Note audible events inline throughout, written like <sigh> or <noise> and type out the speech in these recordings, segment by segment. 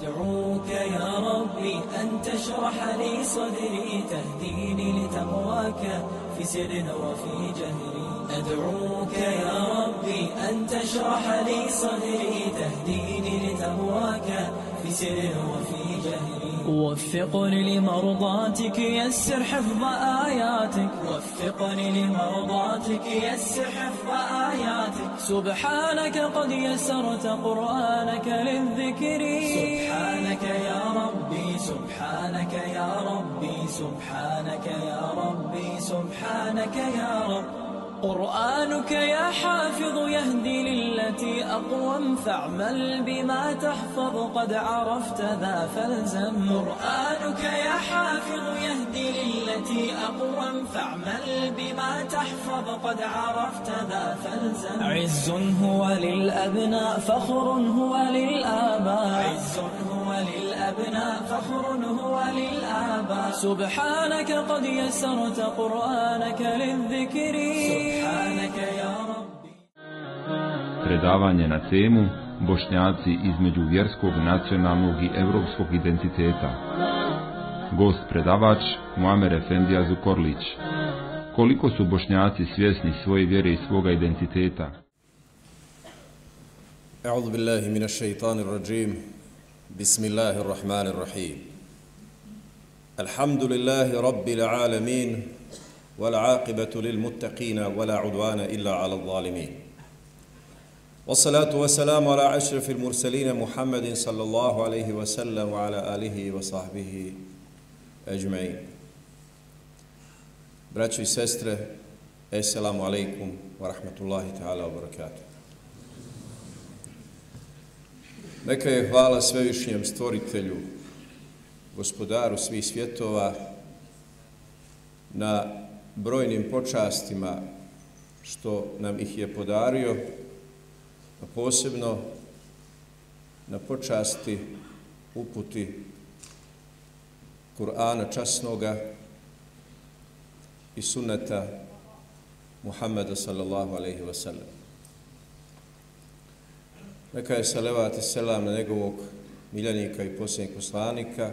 أدعوك يا ربي أن تشرح لي صدري تهديني لتقواك في سر وفي جهري. أدعوك يا ربي أن تشرح لي صدري تهديني لتقواك في سر وفي جهري. وفقني لمرضاتك يسر حفظ آياتك. وفقني لمرضاتك يسر حفظ آياتك. سبحانك قد يسرت قرآنك للذكر. سبحانك يا ربي سبحانك يا ربي سبحانك يا ربي سبحانك يا رب. قرآنك يا حافظ يهدي للتي أقوم فاعمل بما تحفظ قد عرفت ذا فالزم. قرآنك يا حافظ يهدي للتي أقوم فاعمل بما تحفظ قد عرفت ذا فالزم. عز هو للأبناء فخر هو للآباء. عز هو للأبناء فخر هو للآباء سبحانك قد يسرت قرآنك للذكر سبحانك يا ربي Predavanje na temu Bošnjaci između vjerskog, nacionalnog i evropskog identiteta. Gost predavač Muamer Efendija Zukorlić. Koliko su Bošnjaci svjesni svoje vjere i svoga identiteta? أعوذ بالله من الشيطان الرجيم بسم الله الرحمن الرحيم الحمد لله رب العالمين والعاقبة للمتقين ولا عدوان إلا على الظالمين والصلاة والسلام على أشرف المرسلين محمد صلى الله عليه وسلم وعلى آله وصحبه أجمعين sestre, Assalamu alaikum wa rahmatullahi ta'ala wa barakatuh. Neka je hvala svevišnjem stvoritelju, gospodaru svih svjetova, na brojnim počastima što nam ih je podario, a posebno na počasti uputi Kur'ana časnoga i sunneta Muhammeda sallallahu alaihi wa sallam. Neka je salavat i selam na njegovog miljenika i posljednjeg poslanika,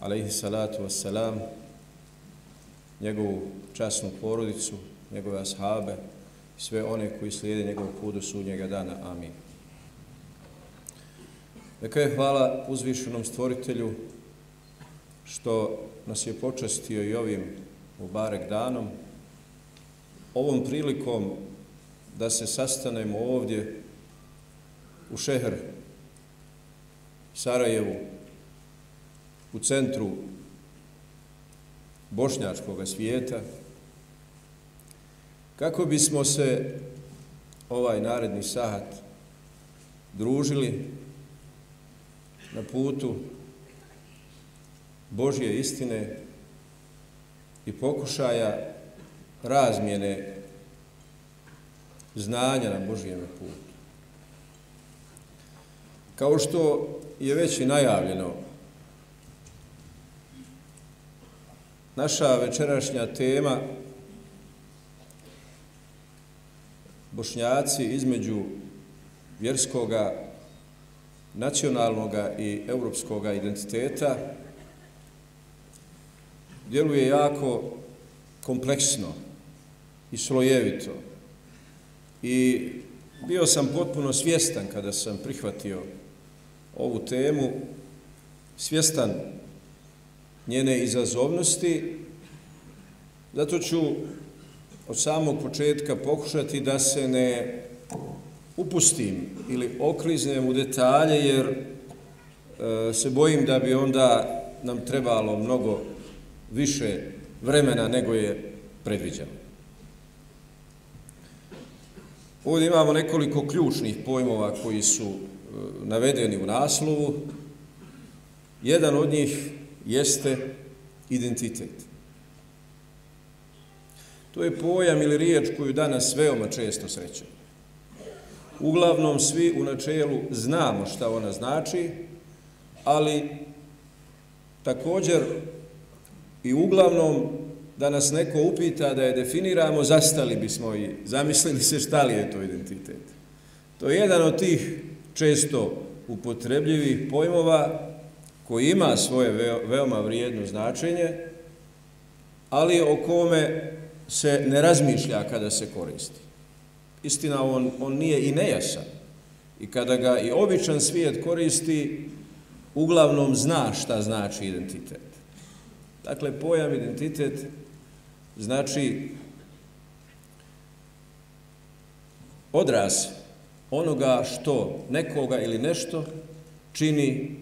alaihi salatu wassalam, njegovu časnu porodicu, njegove ashabe i sve one koji slijede njegov put do sudnjega dana. Amin. Neka je hvala uzvišenom stvoritelju što nas je počastio i ovim Mubarek danom, ovom prilikom da se sastanemo ovdje u Šehr Sarajevu, u centru bošnjačkog svijeta, kako bismo se ovaj naredni sahat družili na putu Božje istine i pokušaja razmjene znanja na Božijem putu. Kao što je već i najavljeno, naša večerašnja tema Bošnjaci između vjerskoga, nacionalnoga i europskoga identiteta djeluje jako kompleksno i slojevito. I bio sam potpuno svjestan kada sam prihvatio ovu temu, svjestan njene izazovnosti, zato ću od samog početka pokušati da se ne upustim ili okliznem u detalje, jer e, se bojim da bi onda nam trebalo mnogo više vremena nego je predviđeno. Ovdje imamo nekoliko ključnih pojmova koji su navedeni u naslovu. Jedan od njih jeste identitet. To je pojam ili riječ koju danas veoma često srećemo. Uglavnom svi u načelu znamo šta ona znači, ali također i uglavnom da nas neko upita da je definiramo, zastali bismo i zamislili se šta li je to identitet. To je jedan od tih često upotrebljivih pojmova koji ima svoje veoma vrijedno značenje, ali o kome se ne razmišlja kada se koristi. Istina, on, on nije i nejasan. I kada ga i običan svijet koristi, uglavnom zna šta znači identitet. Dakle, pojam identitet znači odraz onoga što nekoga ili nešto čini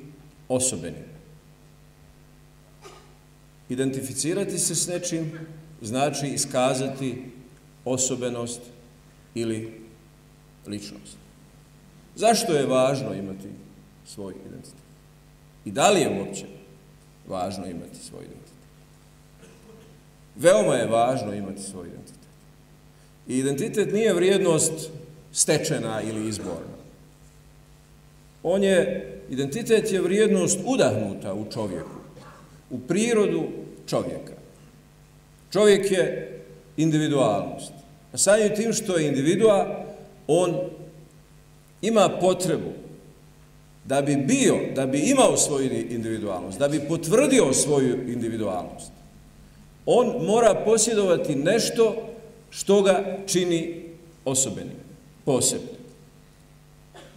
osobenim. Identificirati se s nečim znači iskazati osobenost ili ličnost. Zašto je važno imati svoj identitet? I da li je uopće važno imati svoj identitet? Veoma je važno imati svoj identitet. I identitet nije vrijednost stečena ili izborna. On je, identitet je vrijednost udahnuta u čovjeku, u prirodu čovjeka. Čovjek je individualnost. A samim tim što je individua, on ima potrebu da bi bio, da bi imao svoju individualnost, da bi potvrdio svoju individualnost. On mora posjedovati nešto što ga čini osobenim, posebne.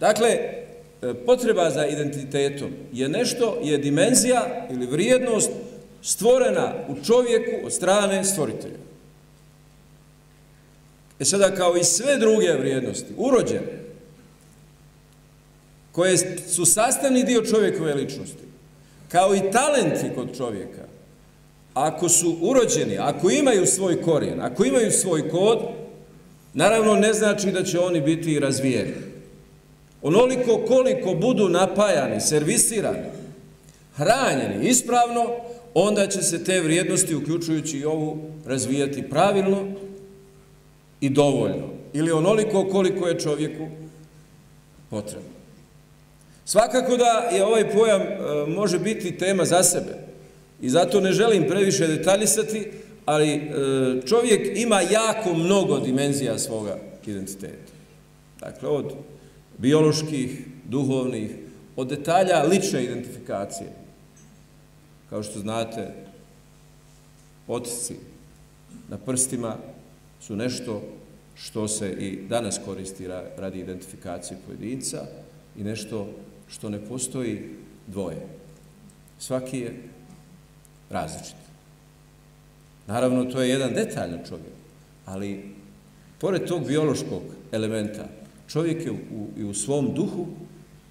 Dakle, e, potreba za identitetom je nešto, je dimenzija ili vrijednost stvorena u čovjeku od strane stvoritelja. E sada, kao i sve druge vrijednosti, urođene, koje su sastavni dio čovjekove ličnosti, kao i talenti kod čovjeka, ako su urođeni, ako imaju svoj korijen, ako imaju svoj kod, naravno ne znači da će oni biti razvijeni. Onoliko koliko budu napajani, servisirani, hranjeni ispravno, onda će se te vrijednosti, uključujući i ovu, razvijati pravilno i dovoljno. Ili onoliko koliko je čovjeku potrebno. Svakako da je ovaj pojam e, može biti tema za sebe i zato ne želim previše detaljisati, ali e, čovjek ima jako mnogo dimenzija svoga identiteta. Dakle, od bioloških, duhovnih, od detalja lične identifikacije. Kao što znate, otisci na prstima su nešto što se i danas koristi radi identifikacije pojedinca i nešto što ne postoji dvoje. Svaki je različit. Naravno, to je jedan detalj na čovjek, ali pored tog biološkog elementa, čovjek je u, i u svom duhu,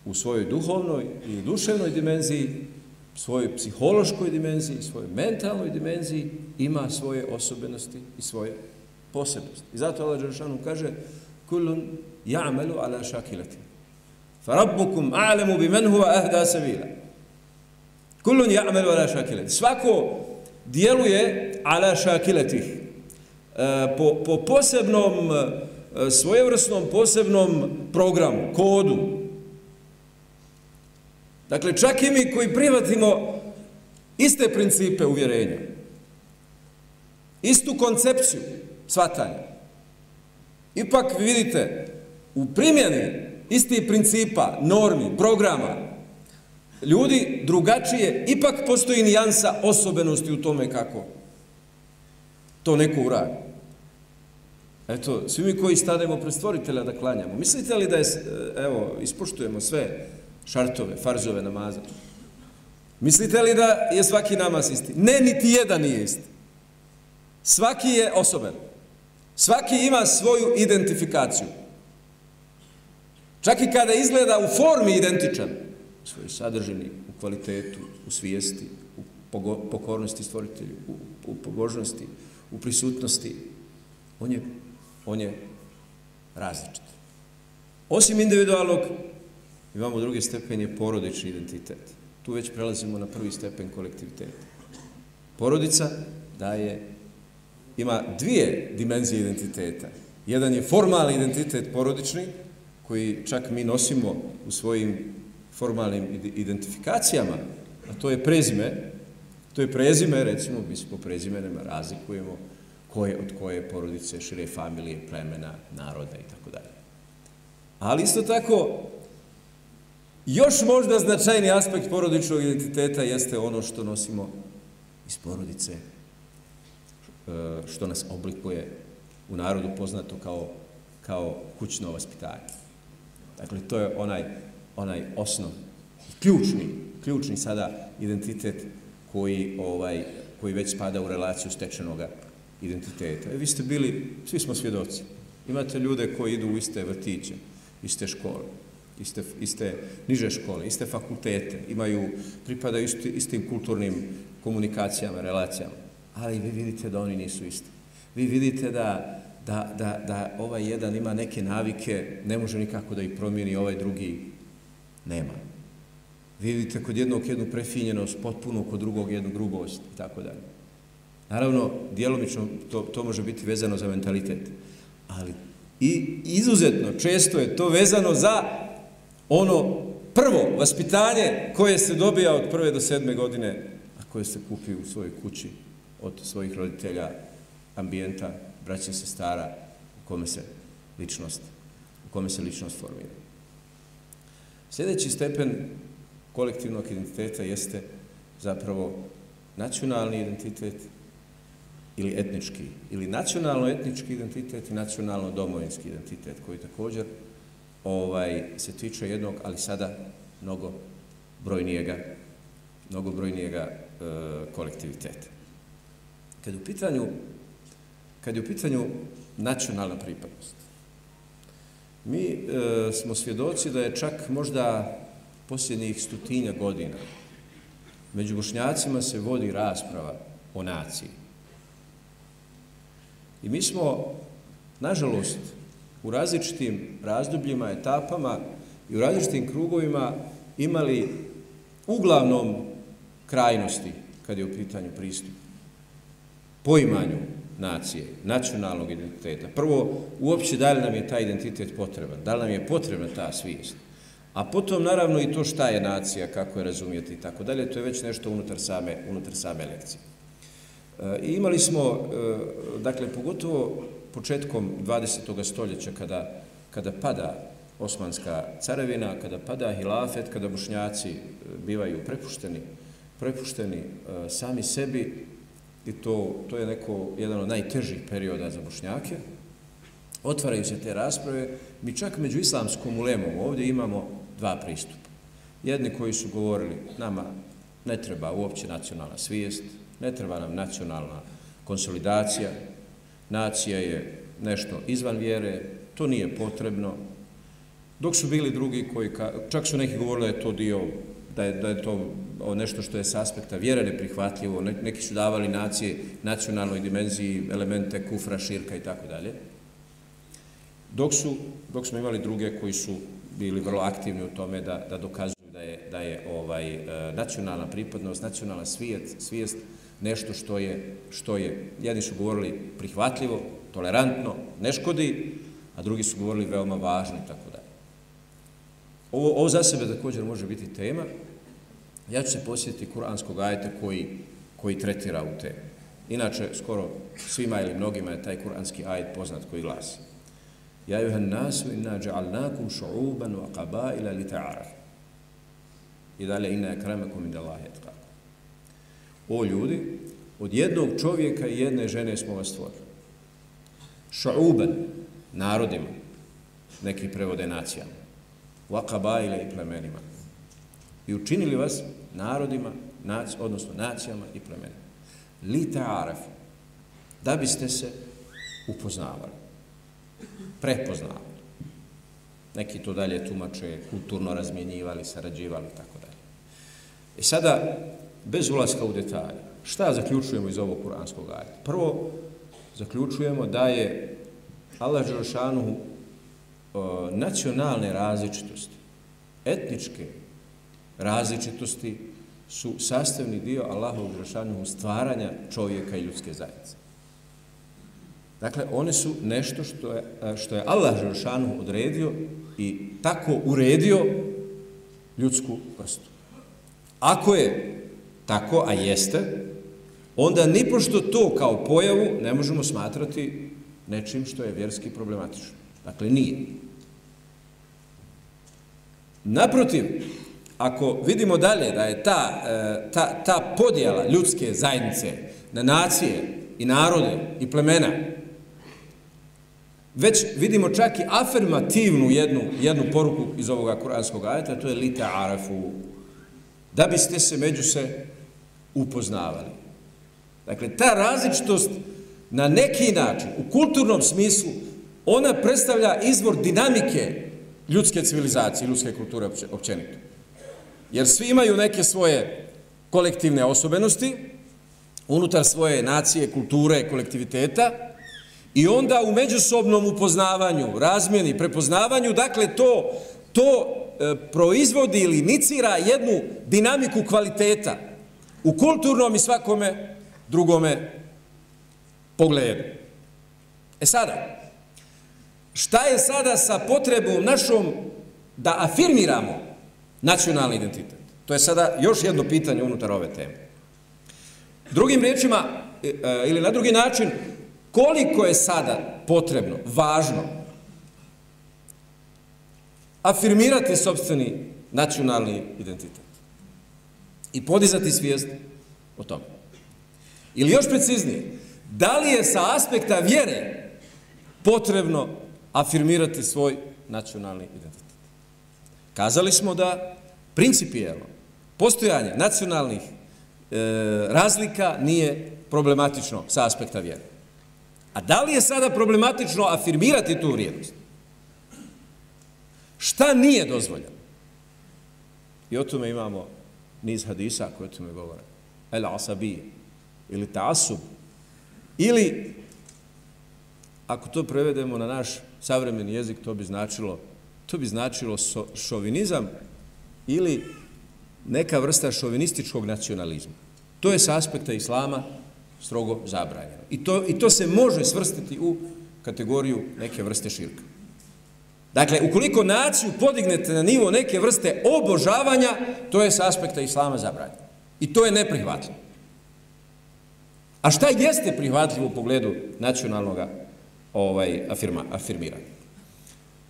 u svojoj duhovnoj i duševnoj dimenziji, svojoj psihološkoj dimenziji, svojoj mentalnoj dimenziji, ima svoje osobenosti i svoje posebnosti. I zato Allah Đeršanu kaže kullun ja'melu ala šakilati. Farabbukum a'lamu bi men huwa ahda sabila. Kullun ya'malu ala šakilati. Svako djeluje ala šakiletih. E, po, po posebnom e, svojevrsnom posebnom programu, kodu. Dakle, čak i mi koji privatimo iste principe uvjerenja, istu koncepciju svatanja, ipak vidite, u primjeni istih principa, normi, programa, ljudi drugačije, ipak postoji nijansa osobenosti u tome kako to neko uradi. Eto, svi mi koji stanemo pred stvoritelja da klanjamo, mislite li da je, e, evo, ispoštujemo sve šartove, farzove namaza? Mislite li da je svaki namaz isti? Ne, niti jedan nije isti. Svaki je osoben. Svaki ima svoju identifikaciju. Čak i kada izgleda u formi identičan, svojoj sadržini, u kvalitetu, u svijesti, u pokornosti stvoritelju, u, u pobožnosti, u prisutnosti, on je, on je različit. Osim individualnog, imamo drugi stepen, je porodični identitet. Tu već prelazimo na prvi stepen kolektiviteta. Porodica daje, ima dvije dimenzije identiteta. Jedan je formalni identitet porodični, koji čak mi nosimo u svojim formalnim identifikacijama, a to je prezime, to je prezime, recimo, mi smo prezimenima razlikujemo koje, od koje porodice, šire familije, plemena, naroda i tako dalje. Ali isto tako, Još možda značajni aspekt porodičnog identiteta jeste ono što nosimo iz porodice, e, što nas oblikuje u narodu poznato kao, kao kućno vaspitanje. Dakle, to je onaj, onaj osnov, ključni, ključni sada identitet koji, ovaj, koji već spada u relaciju stečenog identiteta. E, vi ste bili, svi smo svjedoci, imate ljude koji idu u iste vrtiće, iste škole, iste, iste niže škole, iste fakultete, imaju, pripadaju isti, istim kulturnim komunikacijama, relacijama, ali vi vidite da oni nisu isti. Vi vidite da, da, da, da ovaj jedan ima neke navike, ne može nikako da ih promijeni, ovaj drugi nema. Vi vidite kod jednog jednu prefinjenost, potpuno kod drugog jednu grubost i tako dalje. Naravno, dijelomično to, to može biti vezano za mentalitet, ali i izuzetno često je to vezano za ono prvo vaspitanje koje se dobija od prve do sedme godine, a koje se kupi u svojoj kući od svojih roditelja, ambijenta, braća se stara, u kome se ličnost, u kome se ličnost formira. Sljedeći stepen kolektivnog identiteta jeste zapravo nacionalni identitet ili etnički, ili nacionalno-etnički identitet i nacionalno-domovinski identitet, koji također ovaj se tiče jednog, ali sada mnogo brojnijega, mnogo brojnijega e, kolektiviteta. Kad u pitanju kad je u pitanju nacionalna pripadnost, mi e, smo svjedoci da je čak možda posljednjih stotinja godina među bošnjacima se vodi rasprava o naciji. I mi smo, nažalost, u različitim razdobljima, etapama i u različitim krugovima imali uglavnom krajnosti kad je u pitanju pristup poimanju nacije, nacionalnog identiteta. Prvo, uopće da li nam je taj identitet potreban, da li nam je potrebna ta svijest. A potom, naravno, i to šta je nacija, kako je razumijeti i tako dalje, to je već nešto unutar same, unutar same lekcije. E, I imali smo, e, dakle, pogotovo početkom 20. stoljeća, kada, kada pada Osmanska caravina, kada pada hilafet, kada bošnjaci e, bivaju prepušteni, prepušteni e, sami sebi, i to, to je neko, jedan od najtežih perioda za bošnjake, otvaraju se te rasprave, mi čak među islamskom ulemom ovdje imamo dva pristupa. Jedni koji su govorili, nama ne treba uopće nacionalna svijest, ne treba nam nacionalna konsolidacija, nacija je nešto izvan vjere, to nije potrebno. Dok su bili drugi koji, čak su neki govorili da je to dio, da je, da je to nešto što je s aspekta vjere neprihvatljivo, neki su davali nacije, nacionalnoj dimenziji, elemente kufra, širka i tako dalje. Dok su, dok smo imali druge koji su bili vrlo aktivni u tome da, da dokazuju da je, da je ovaj e, nacionalna pripadnost, nacionalna svijest, svijest nešto što je, što je, jedni su govorili prihvatljivo, tolerantno, ne škodi, a drugi su govorili veoma važno i tako dalje. Ovo, ovo za sebe također može biti tema. Ja ću se posjetiti kuranskog ajeta koji, koji tretira u temu. Inače, skoro svima ili mnogima je taj kuranski ajet poznat koji glasi. Ja juhan nasu inna ja'alnakum šu'uban wa qabaila li ta'araf. I dalje inna akramakum inda Allahi etkakum. O ljudi, od jednog čovjeka i jedne žene smo vas stvorili. Šu'uban, narodima, neki prevode nacijama vakabajle i plemenima. I učinili vas narodima, nac, odnosno nacijama i plemenima. Li ta'araf. Da biste se upoznavali prepoznavali. Neki to dalje tumače, kulturno razmjenjivali, sarađivali, tako dalje. I sada, bez ulaska u detalje, šta zaključujemo iz ovog kuranskog ajta? Prvo, zaključujemo da je Allah Đerošanu nacionalne različitosti, etničke različitosti su sastavni dio Allahovog Đerošanu stvaranja čovjeka i ljudske zajednice. Dakle, one su nešto što je, e, što je Allah Želšanu odredio i tako uredio ljudsku vrstu. Ako je tako, a jeste, onda nipošto to kao pojavu ne možemo smatrati nečim što je vjerski problematično. Dakle, nije. Naprotiv, ako vidimo dalje da je ta, e, ta, ta podjela ljudske zajednice na nacije i narode i plemena, već vidimo čak i afirmativnu jednu, jednu poruku iz ovoga kuranskog ajeta, to je lita arafu, da biste se među se upoznavali. Dakle, ta različitost na neki način, u kulturnom smislu, ona predstavlja izvor dinamike ljudske civilizacije, ljudske kulture općenito. Jer svi imaju neke svoje kolektivne osobenosti, unutar svoje nacije, kulture, kolektiviteta, i onda u međusobnom upoznavanju, razmjeni, prepoznavanju, dakle, to, to e, proizvodi ili inicira jednu dinamiku kvaliteta u kulturnom i svakome drugome pogledu. E sada, šta je sada sa potrebom našom da afirmiramo nacionalni identitet? To je sada još jedno pitanje unutar ove teme. Drugim riječima, e, e, ili na drugi način, koliko je sada potrebno, važno, afirmirati sobstveni nacionalni identitet i podizati svijest o tome. Ili još preciznije, da li je sa aspekta vjere potrebno afirmirati svoj nacionalni identitet? Kazali smo da principijelno postojanje nacionalnih e, razlika nije problematično sa aspekta vjere. A da li je sada problematično afirmirati tu vrijednost? Šta nije dozvoljeno? I o tome imamo niz hadisa koje o tome govore. El asabi ili ta'asub ili ako to prevedemo na naš savremeni jezik to bi značilo to bi značilo so, šovinizam ili neka vrsta šovinističkog nacionalizma. To je s aspekta islama strogo zabranjeno. I to, I to se može svrstiti u kategoriju neke vrste širka. Dakle, ukoliko naciju podignete na nivo neke vrste obožavanja, to je s aspekta islama zabranjeno. I to je neprihvatljivo. A šta jeste prihvatljivo u pogledu nacionalnog ovaj, afirma, afirmiranja?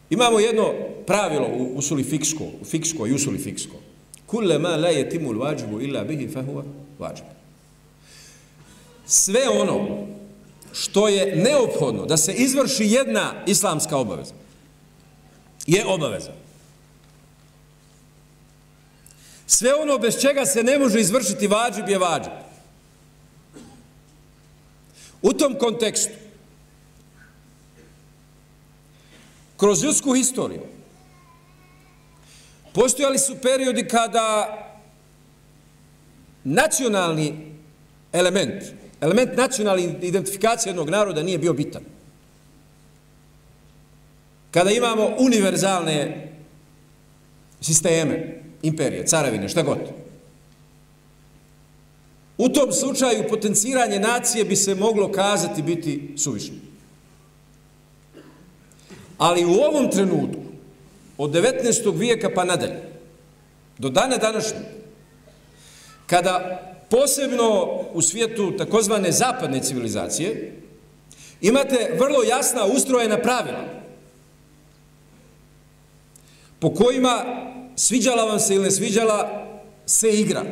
Imamo jedno pravilo u usuli fiksko, u fiksko i usuli fiksko. Kulle ma la al-wajibu illa bihi fahuva wajib. Sve ono što je neophodno da se izvrši jedna islamska obaveza, je obaveza. Sve ono bez čega se ne može izvršiti vađib je vađib. U tom kontekstu, kroz ljudsku historiju, postojali su periodi kada nacionalni element, element nacionalne identifikacije jednog naroda nije bio bitan kada imamo univerzalne sisteme, imperije, caravine, šta god. U tom slučaju potenciranje nacije bi se moglo kazati biti suvišno. Ali u ovom trenutku, od 19. vijeka pa nadalje, do dana današnjeg, kada posebno u svijetu takozvane zapadne civilizacije, imate vrlo jasna ustrojena pravila po kojima sviđala vam se ili ne sviđala se igra.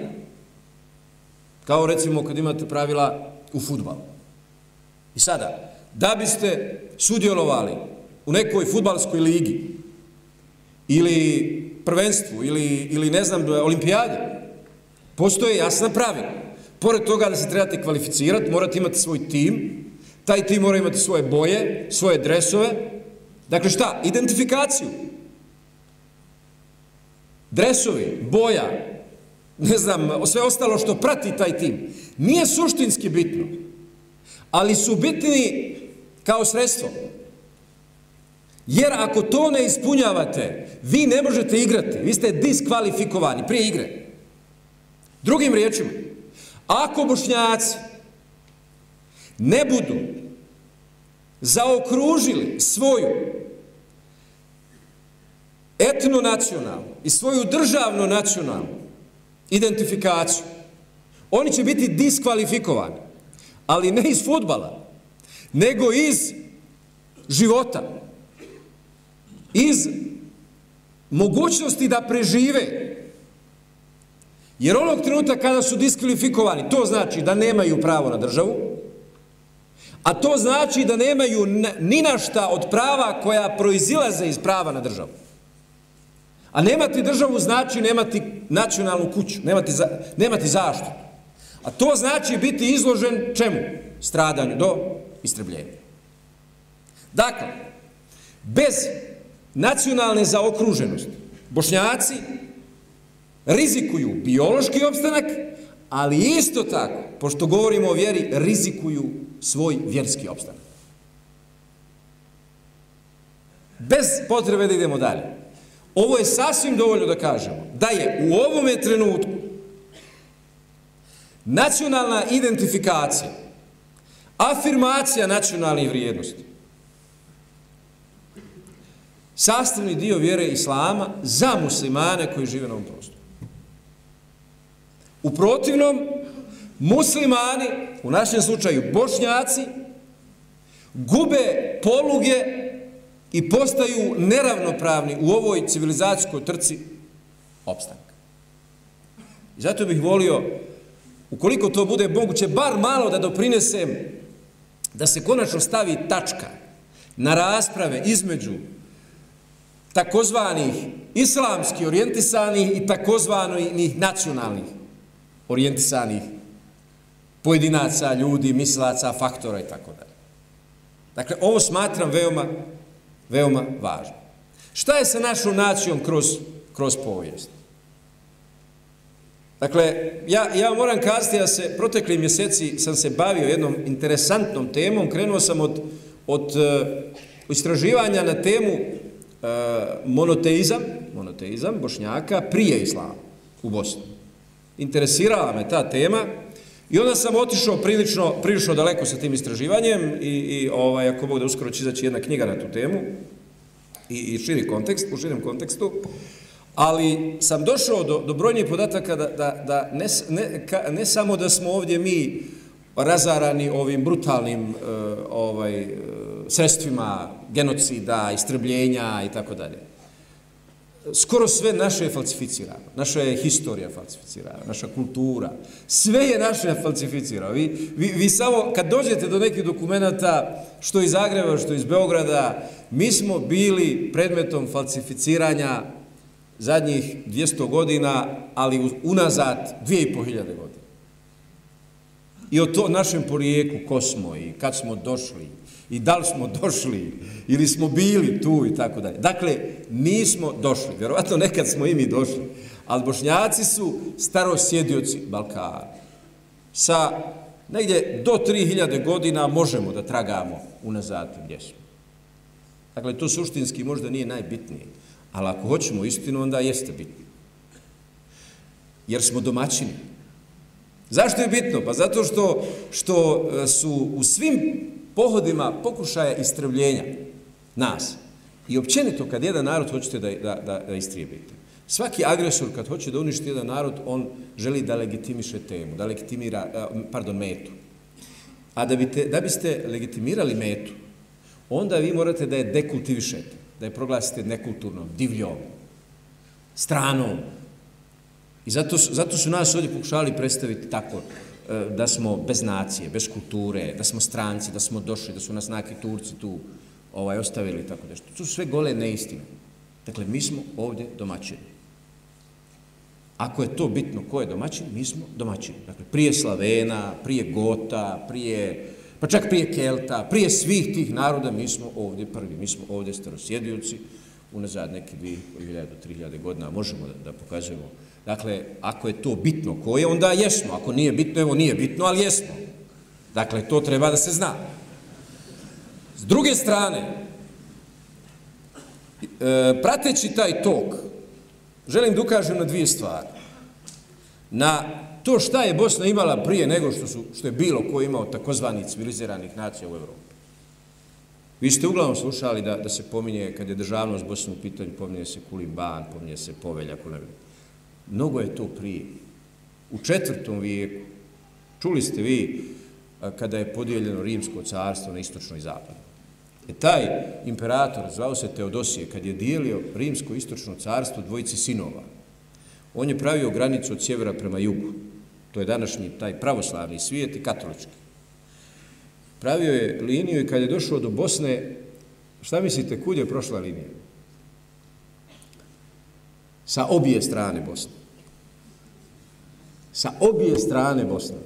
Kao recimo kad imate pravila u futbalu. I sada, da biste sudjelovali u nekoj futbalskoj ligi ili prvenstvu ili, ili ne znam, olimpijadi, postoje jasna pravila. Pored toga da se trebate kvalificirati, morate imati svoj tim, taj tim mora imati svoje boje, svoje dresove. Dakle šta? Identifikaciju dresovi, boja, ne znam, sve ostalo što prati taj tim, nije suštinski bitno, ali su bitni kao sredstvo. Jer ako to ne ispunjavate, vi ne možete igrati, vi ste diskvalifikovani prije igre. Drugim riječima, ako bošnjaci ne budu zaokružili svoju etno-nacionalnu i svoju državno-nacionalnu identifikaciju, oni će biti diskvalifikovani, ali ne iz futbala, nego iz života, iz mogućnosti da prežive. Jer onog trenutka kada su diskvalifikovani, to znači da nemaju pravo na državu, a to znači da nemaju ni našta od prava koja proizilaze iz prava na državu. A nemati državu znači nemati nacionalnu kuću, nemati, za, nemati zaštitu. A to znači biti izložen čemu? Stradanju do istrebljenja. Dakle, bez nacionalne zaokruženosti bošnjaci rizikuju biološki opstanak, ali isto tako, pošto govorimo o vjeri, rizikuju svoj vjerski opstanak. Bez potrebe da idemo dalje. Ovo je sasvim dovoljno da kažemo da je u ovome trenutku nacionalna identifikacija, afirmacija nacionalnih vrijednosti, sastavni dio vjere Islama za muslimane koji žive na ovom prostoru. U protivnom, muslimani, u našem slučaju bošnjaci, gube poluge i postaju neravnopravni u ovoj civilizacijskoj trci opstanka. I zato bih volio, ukoliko to bude moguće, bar malo da doprinesem da se konačno stavi tačka na rasprave između takozvanih islamski orijentisanih i takozvanih nacionalnih orijentisanih pojedinaca, ljudi, mislaca, faktora i tako dalje. Dakle, ovo smatram veoma, veoma važno. Šta je sa našom nacijom kroz, kroz povijest? Dakle, ja, ja moram kazati da se protekli mjeseci sam se bavio jednom interesantnom temom, krenuo sam od, od uh, istraživanja na temu uh, Eh, monoteizam, monoteizam bošnjaka prije islama u Bosni. Interesirala me ta tema i onda sam otišao prilično, prilično daleko sa tim istraživanjem i, i ovaj, ako Bog da uskoro će izaći jedna knjiga na tu temu i, i širi kontekst, u širem kontekstu, ali sam došao do, do brojnih podataka da, da, da ne, ne, ka, ne samo da smo ovdje mi razarani ovim brutalnim uh, ovaj, uh, sredstvima genocida, istrebljenja i tako dalje. Skoro sve naše je falsificirano. Naša je historija falsificirana, naša kultura. Sve je naše falsificirano. Vi, vi, vi samo, kad dođete do nekih dokumenta, što iz Zagreba, što iz Beograda, mi smo bili predmetom falsificiranja zadnjih 200 godina, ali unazad 2500 godina. I o to našem porijeku, ko smo i kad smo došli, i da li smo došli ili smo bili tu i tako dalje. Dakle, nismo došli. Vjerovatno nekad smo i mi došli. Ali bošnjaci su starosjedioci Balkana. Sa negdje do 3000 godina možemo da tragamo unazad gdje smo. Dakle, to suštinski možda nije najbitnije. Ali ako hoćemo istinu, onda jeste bitno. Jer smo domaćini. Zašto je bitno? Pa zato što, što e, su u svim pohodima pokušaja istrebljenja nas i općenito kad jedan narod hoćete da, da, da, da istrijebite. Svaki agresor kad hoće da uništi jedan narod, on želi da legitimiše temu, da legitimira, pardon, metu. A da, biste, da biste legitimirali metu, onda vi morate da je dekultivišete, da je proglasite nekulturnom, divljom, stranom. I zato, zato su nas ovdje pokušali predstaviti tako, E, da smo bez nacije, bez kulture, da smo stranci, da smo došli, da su nas neki Turci tu ovaj, ostavili tako nešto. To su sve gole neistine. Dakle, mi smo ovdje domaćini. Ako je to bitno ko je domaćin, mi smo domaćini. Dakle, prije Slavena, prije Gota, prije, pa čak prije Kelta, prije svih tih naroda, mi smo ovdje prvi. Mi smo ovdje starosjedioci, unazad neki 2000 do 3000 godina možemo da, da pokazujemo Dakle, ako je to bitno, ko je, onda jesmo. Ako nije bitno, evo nije bitno, ali jesmo. Dakle, to treba da se zna. S druge strane, e, prateći taj tok, želim da ukažem na dvije stvari. Na to šta je Bosna imala prije nego što, su, što je bilo ko imao takozvani civiliziranih nacija u Evropi. Vi ste uglavnom slušali da, da se pominje, kad je državnost Bosne u pitanju, pominje se Kuliban, pominje se Povelja, Kuliban. Mnogo je to prije. U četvrtom vijeku, čuli ste vi kada je podijeljeno rimsko carstvo na istočno i zapadno. E taj imperator, zvao se Teodosije, kad je dijelio rimsko-istočno carstvo dvojici sinova, on je pravio granicu od sjevera prema jugu. To je današnji taj pravoslavni svijet i katolički. Pravio je liniju i kad je došao do Bosne, šta mislite, kud je prošla linija? Sa obje strane Bosne. Sa obje strane Bosne.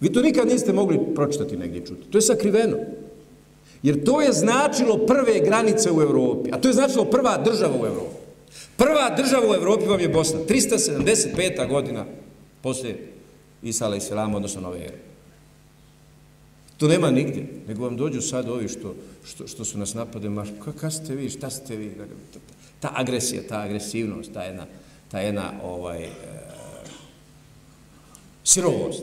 Vi to nikad niste mogli pročitati negdje čuti. To je sakriveno. Jer to je značilo prve granice u Europi, A to je značilo prva država u Europi. Prva država u Europi vam je Bosna. 375. godina poslije Isala i Selama, odnosno Nove Ere. To nema nigdje. Nego vam dođu sad ovi što, što, što su nas napade, maš, kada ste vi, šta ste vi? Ta agresija, ta agresivnost, ta jedna, ta jedna ovaj, e, sirovost.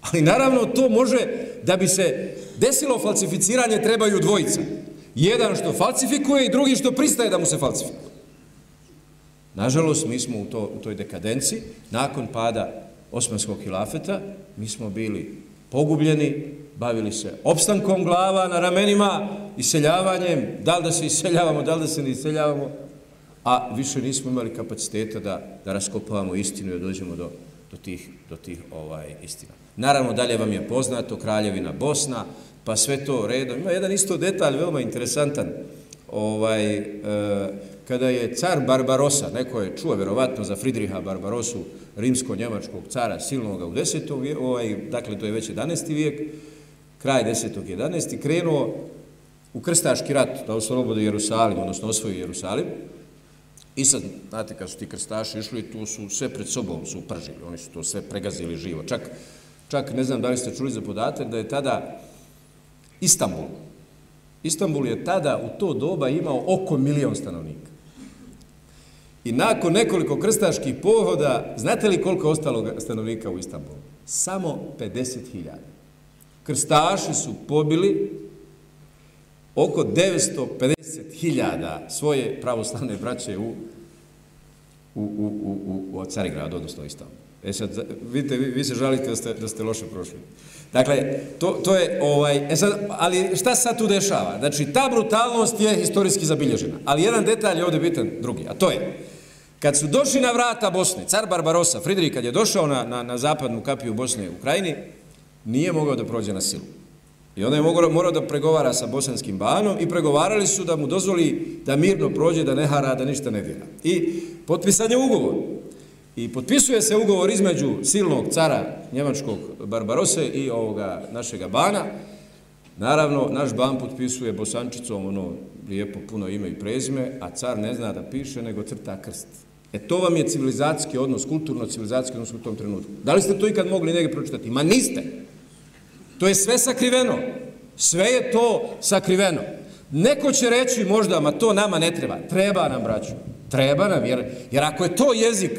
Ali naravno to može da bi se desilo falsificiranje trebaju dvojica. Jedan što falsifikuje i drugi što pristaje da mu se falsifikuje. Nažalost, mi smo u, to, u toj dekadenci, nakon pada osmanskog hilafeta, mi smo bili pogubljeni, bavili se opstankom glava na ramenima, iseljavanjem, da li da se iseljavamo, da li da se ne iseljavamo, a više nismo imali kapaciteta da, da raskopavamo istinu i dođemo do, do tih, do tih ovaj istina. Naravno, dalje vam je poznato Kraljevina Bosna, pa sve to redom. Ima jedan isto detalj, veoma interesantan. Ovaj, e, kada je car Barbarosa, neko je čuo vjerovatno za Fridriha Barbarosu, rimsko-njemačkog cara silnoga u 10. vijeku, ovaj, dakle to je već 11. vijek, kraj 10. 11. krenuo u krstaški rat da oslobode Jerusalim, odnosno osvoji Jerusalim. I sad, znate, kad su ti krstaši išli, tu su sve pred sobom su upržili, oni su to sve pregazili živo. Čak, čak ne znam da li ste čuli za podatak, da je tada Istanbul, Istanbul je tada u to doba imao oko milion stanovnika. I nakon nekoliko krstaških pohoda, znate li koliko je ostalo stanovnika u Istanbulu? Samo 50.000. Krstaši su pobili oko hiljada svoje pravoslavne braće u, u, u, u, u, u Carigradu, odnosno Istanbulu. E sad, vidite, vi, vi se žalite da ste, da ste loše prošli. Dakle, to, to je, ovaj, e sad, ali šta se sad tu dešava? Znači, ta brutalnost je historijski zabilježena. Ali jedan detalj je ovdje bitan drugi, a to je, kad su došli na vrata Bosne, car Barbarosa, Fridrik, kad je došao na, na, na zapadnu kapiju Bosne u Krajini, nije mogao da prođe na silu. I onda je mogao, morao da pregovara sa bosanskim banom i pregovarali su da mu dozvoli da mirno prođe, da ne hara, da ništa ne dira. I potpisan je ugovor. I potpisuje se ugovor između silnog cara njemačkog Barbarose i ovoga našega bana. Naravno, naš ban potpisuje bosančicom ono lijepo puno ime i prezime, a car ne zna da piše, nego crta krst. E to vam je civilizacijski odnos, kulturno-civilizacijski odnos u tom trenutku. Da li ste to ikad mogli negdje pročitati? Ma niste. To je sve sakriveno. Sve je to sakriveno. Neko će reći možda, ma to nama ne treba. Treba nam, braću. Treba nam, jer, jer ako je to jezik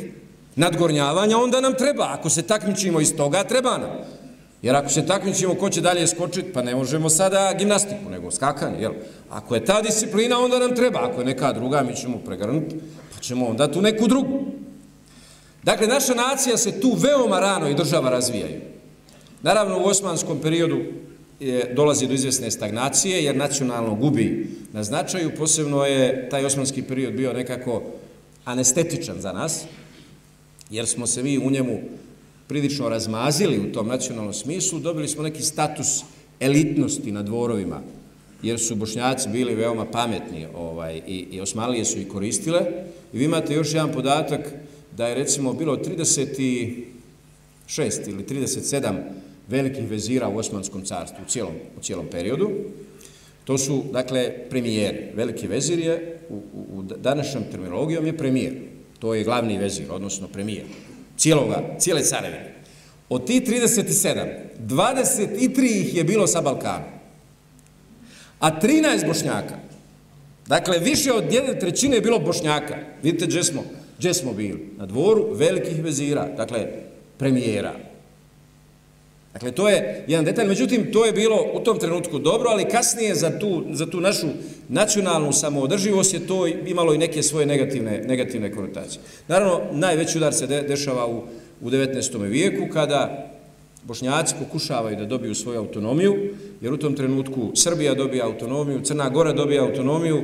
nadgornjavanja, onda nam treba. Ako se takmičimo iz toga, treba nam. Jer ako se takmičimo ko će dalje skočiti, pa ne možemo sada gimnastiku, nego skakanje. Jel? Ako je ta disciplina, onda nam treba. Ako je neka druga, mi ćemo pregrnuti, pa ćemo onda tu neku drugu. Dakle, naša nacija se tu veoma rano i država razvijaju. Naravno, u osmanskom periodu je, dolazi do izvjesne stagnacije, jer nacionalno gubi na značaju. Posebno je taj osmanski period bio nekako anestetičan za nas, jer smo se mi u njemu prilično razmazili u tom nacionalnom smislu, dobili smo neki status elitnosti na dvorovima, jer su bošnjaci bili veoma pametni ovaj, i, i osmalije su i koristile. I vi imate još jedan podatak da je recimo bilo 36 ili 37 velikih vezira u Osmanskom carstvu u cijelom, u cijelom periodu. To su, dakle, premijeri. Veliki vezir je, u, u, u današnjom terminologijom je premijer. To je glavni vezir, odnosno premijer. Cijeloga, cijele carevine. Od ti 37, 23 ih je bilo sa Balkana. A 13 bošnjaka. Dakle, više od jedne trećine je bilo bošnjaka. Vidite gdje smo, gdje smo bili? Na dvoru velikih vezira, dakle, premijera. Dakle, to je jedan detalj, međutim, to je bilo u tom trenutku dobro, ali kasnije za tu, za tu našu nacionalnu samoodrživost je to imalo i neke svoje negativne, negativne konotacije. Naravno, najveći udar se de, dešava u, u 19. vijeku, kada bošnjaci pokušavaju da dobiju svoju autonomiju, jer u tom trenutku Srbija dobija autonomiju, Crna Gora dobija autonomiju,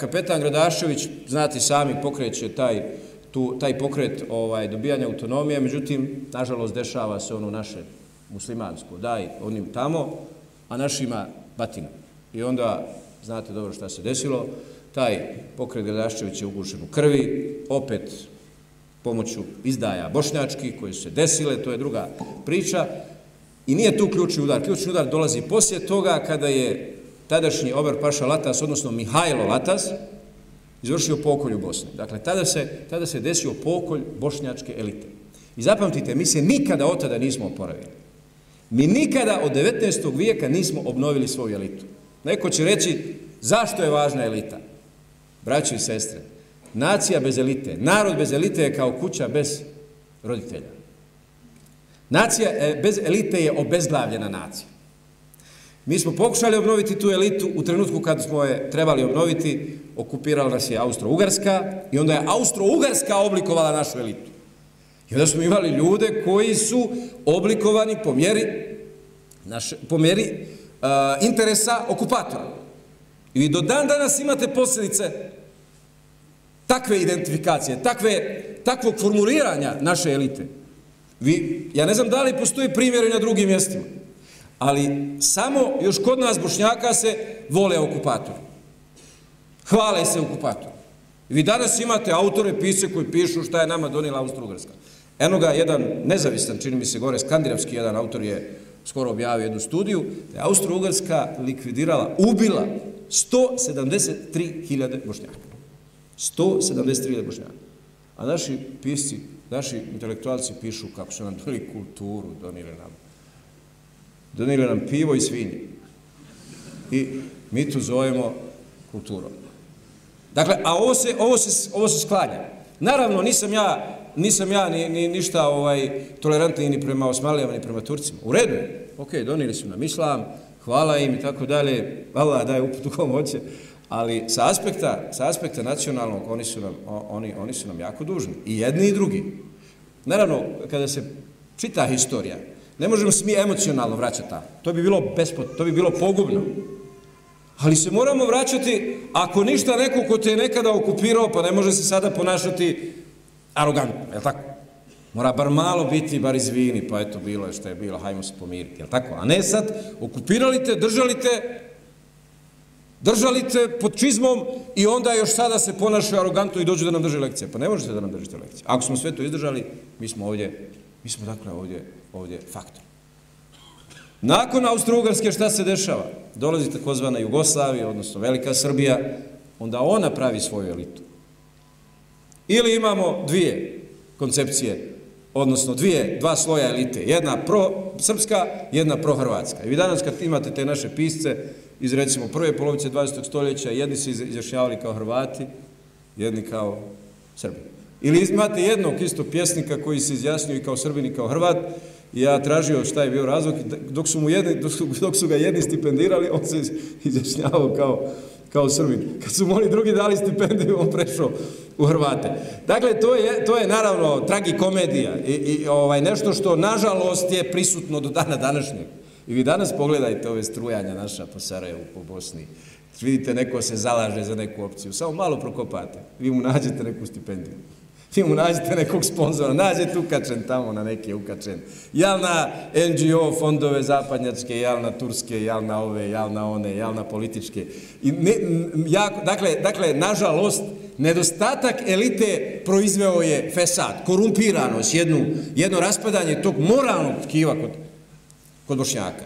kapetan Gradašević, znate sami, pokreće taj, tu, taj pokret ovaj, dobijanja autonomije, međutim, nažalost, dešava se ono naše muslimansko, daj onim tamo, a našima batina. I onda, znate dobro šta se desilo, taj pokret Gradaščević je ugušen u krvi, opet pomoću izdaja bošnjački koje su se desile, to je druga priča. I nije tu ključni udar. Ključni udar dolazi poslije toga kada je tadašnji Ober Paša Latas, odnosno Mihajlo Latas, izvršio pokolj u Bosni. Dakle, tada se, tada se desio pokolj bošnjačke elite. I zapamtite, mi se nikada od tada nismo oporavili. Mi nikada od 19. vijeka nismo obnovili svoju elitu. Neko će reći, zašto je važna elita? Braćo i sestre, nacija bez elite, narod bez elite je kao kuća bez roditelja. Nacija e, bez elite je obezglavljena nacija. Mi smo pokušali obnoviti tu elitu u trenutku kad smo je trebali obnoviti, okupirala nas je Austro-Ugarska i onda je Austro-Ugarska oblikovala našu elitu. I onda smo imali ljude koji su oblikovani po mjeri, naše, po mjeri a, interesa okupatora. I vi do dan danas imate posljedice takve identifikacije, takve, takvog formuliranja naše elite. Vi, ja ne znam da li postoji primjer na drugim mjestima, ali samo još kod nas bošnjaka se vole okupatori. Hvale se okupatori. Vi danas imate autore, pise koji pišu šta je nama donila Austro-Ugrska. Eno ga jedan nezavistan, čini mi se gore, skandinavski jedan autor je skoro objavio jednu studiju, da je Austro-Ugarska likvidirala, ubila 173.000 bošnjaka. 173.000 bošnjaka. A naši pisci, naši intelektualci pišu kako su nam donili kulturu, donili nam, donili nam pivo i svinje. I mi tu zovemo kulturom. Dakle, a ovo se, ovo se, ovo se sklanja. Naravno, nisam ja nisam ja ni, ni ništa ovaj tolerantni ni prema Osmanlijama ni prema Turcima. U redu. Ok, donili su nam islam, hvala im i tako dalje. Allah daje uputu kom hoće. Ali sa aspekta, sa aspekta nacionalnog oni su, nam, oni, oni su nam jako dužni. I jedni i drugi. Naravno, kada se čita historija, ne možemo se mi emocionalno vraćati tamo. To bi bilo bespot, to bi bilo pogubno. Ali se moramo vraćati, ako ništa neko ko te je nekada okupirao, pa ne može se sada ponašati arogantno, je tako? Mora bar malo biti, bar izvini, pa eto, bilo je što je bilo, hajmo se pomiriti, je tako? A ne sad, okupirali te, držali te, držali te pod čizmom i onda još sada se ponašaju arogantno i dođu da nam drže lekcije. Pa ne možete da nam držite lekcije. Ako smo sve to izdržali, mi smo ovdje, mi smo dakle ovdje, ovdje faktor. Nakon Austro-Ugarske šta se dešava? Dolazi takozvana Jugoslavija, odnosno Velika Srbija, onda ona pravi svoju elitu. Ili imamo dvije koncepcije, odnosno dvije, dva sloja elite. Jedna pro-srpska, jedna pro-hrvatska. I vi danas kad imate te naše pisce iz recimo prve polovice 20. stoljeća, jedni se izjašnjavali kao Hrvati, jedni kao Srbi. Ili imate jednog isto pjesnika koji se izjasnio i kao Srbin i kao Hrvat, i ja tražio šta je bio razlog, dok su, mu jedni, dok su, dok su ga jedni stipendirali, on se izjašnjavao kao, kao Srbin. Kad su mu oni drugi dali stipendiju, on prešao u Hrvate. Dakle, to je, to je naravno tragikomedija i, i ovaj, nešto što, nažalost, je prisutno do dana današnjeg. I vi danas pogledajte ove strujanja naša po Sarajevu, po Bosni. Vidite, neko se zalaže za neku opciju. Samo malo prokopate. Vi mu nađete neku stipendiju. Vi mu nađete nekog sponzora. Nađete ukačen tamo na neki ukačen. Jel na NGO fondove zapadnjačke, jel na turske, jel na ove, jel na one, jel na političke. I ne, jako, dakle, dakle, nažalost, nedostatak elite proizveo je fesad, korumpiranost, jednu, jedno raspadanje tog moralnog tkiva kod, kod Bošnjaka.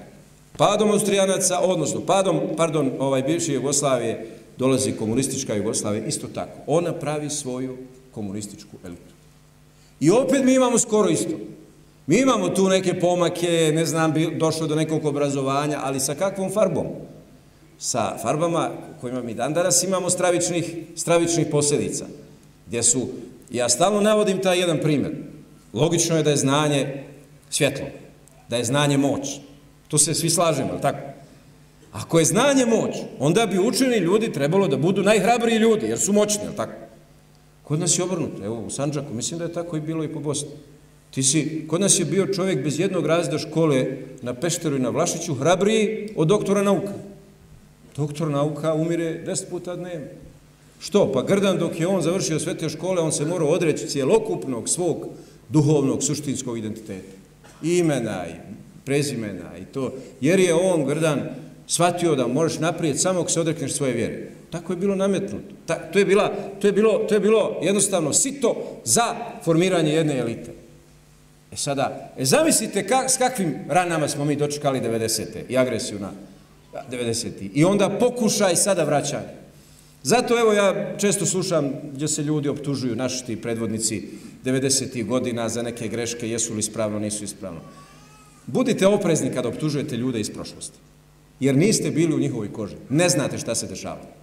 Padom Austrijanaca, odnosno padom, pardon, ovaj bivše Jugoslavije, dolazi komunistička Jugoslavija, isto tako. Ona pravi svoju komunističku elitu. I opet mi imamo skoro isto. Mi imamo tu neke pomake, ne znam, došlo do nekog obrazovanja, ali sa kakvom farbom? sa farbama kojima mi dan danas imamo stravičnih, stravičnih posljedica. Gdje su, ja stalno navodim taj jedan primjer. Logično je da je znanje svjetlo, da je znanje moć. Tu se svi slažemo, tako? Ako je znanje moć, onda bi učeni ljudi trebalo da budu najhrabriji ljudi, jer su moćni, tako? Kod nas je obrnuto, evo u Sanđaku, mislim da je tako i bilo i po Bosni. Ti si, kod nas je bio čovjek bez jednog razreda škole na Pešteru i na Vlašiću hrabriji od doktora nauka. Doktor nauka umire deset puta dnevno. Što? Pa Grdan dok je on završio sve te škole, on se morao odreći cijelokupnog svog duhovnog, suštinskog identiteta. Imena i prezimena i to. Jer je on, Grdan, shvatio da možeš naprijed samo ako se odrekneš svoje vjere. Tako je bilo nametnuto. Ta, to, je bila, to, je bilo, to je bilo jednostavno sito za formiranje jedne elite. E sada, e zamislite kak, s kakvim ranama smo mi dočekali 90. i agresiju na 90. I onda pokušaj sada vraćanje. Zato evo ja često slušam gdje se ljudi optužuju, naši ti predvodnici 90. godina za neke greške, jesu li ispravno, nisu ispravno. Budite oprezni kada optužujete ljude iz prošlosti. Jer niste bili u njihovoj koži. Ne znate šta se dešavalo.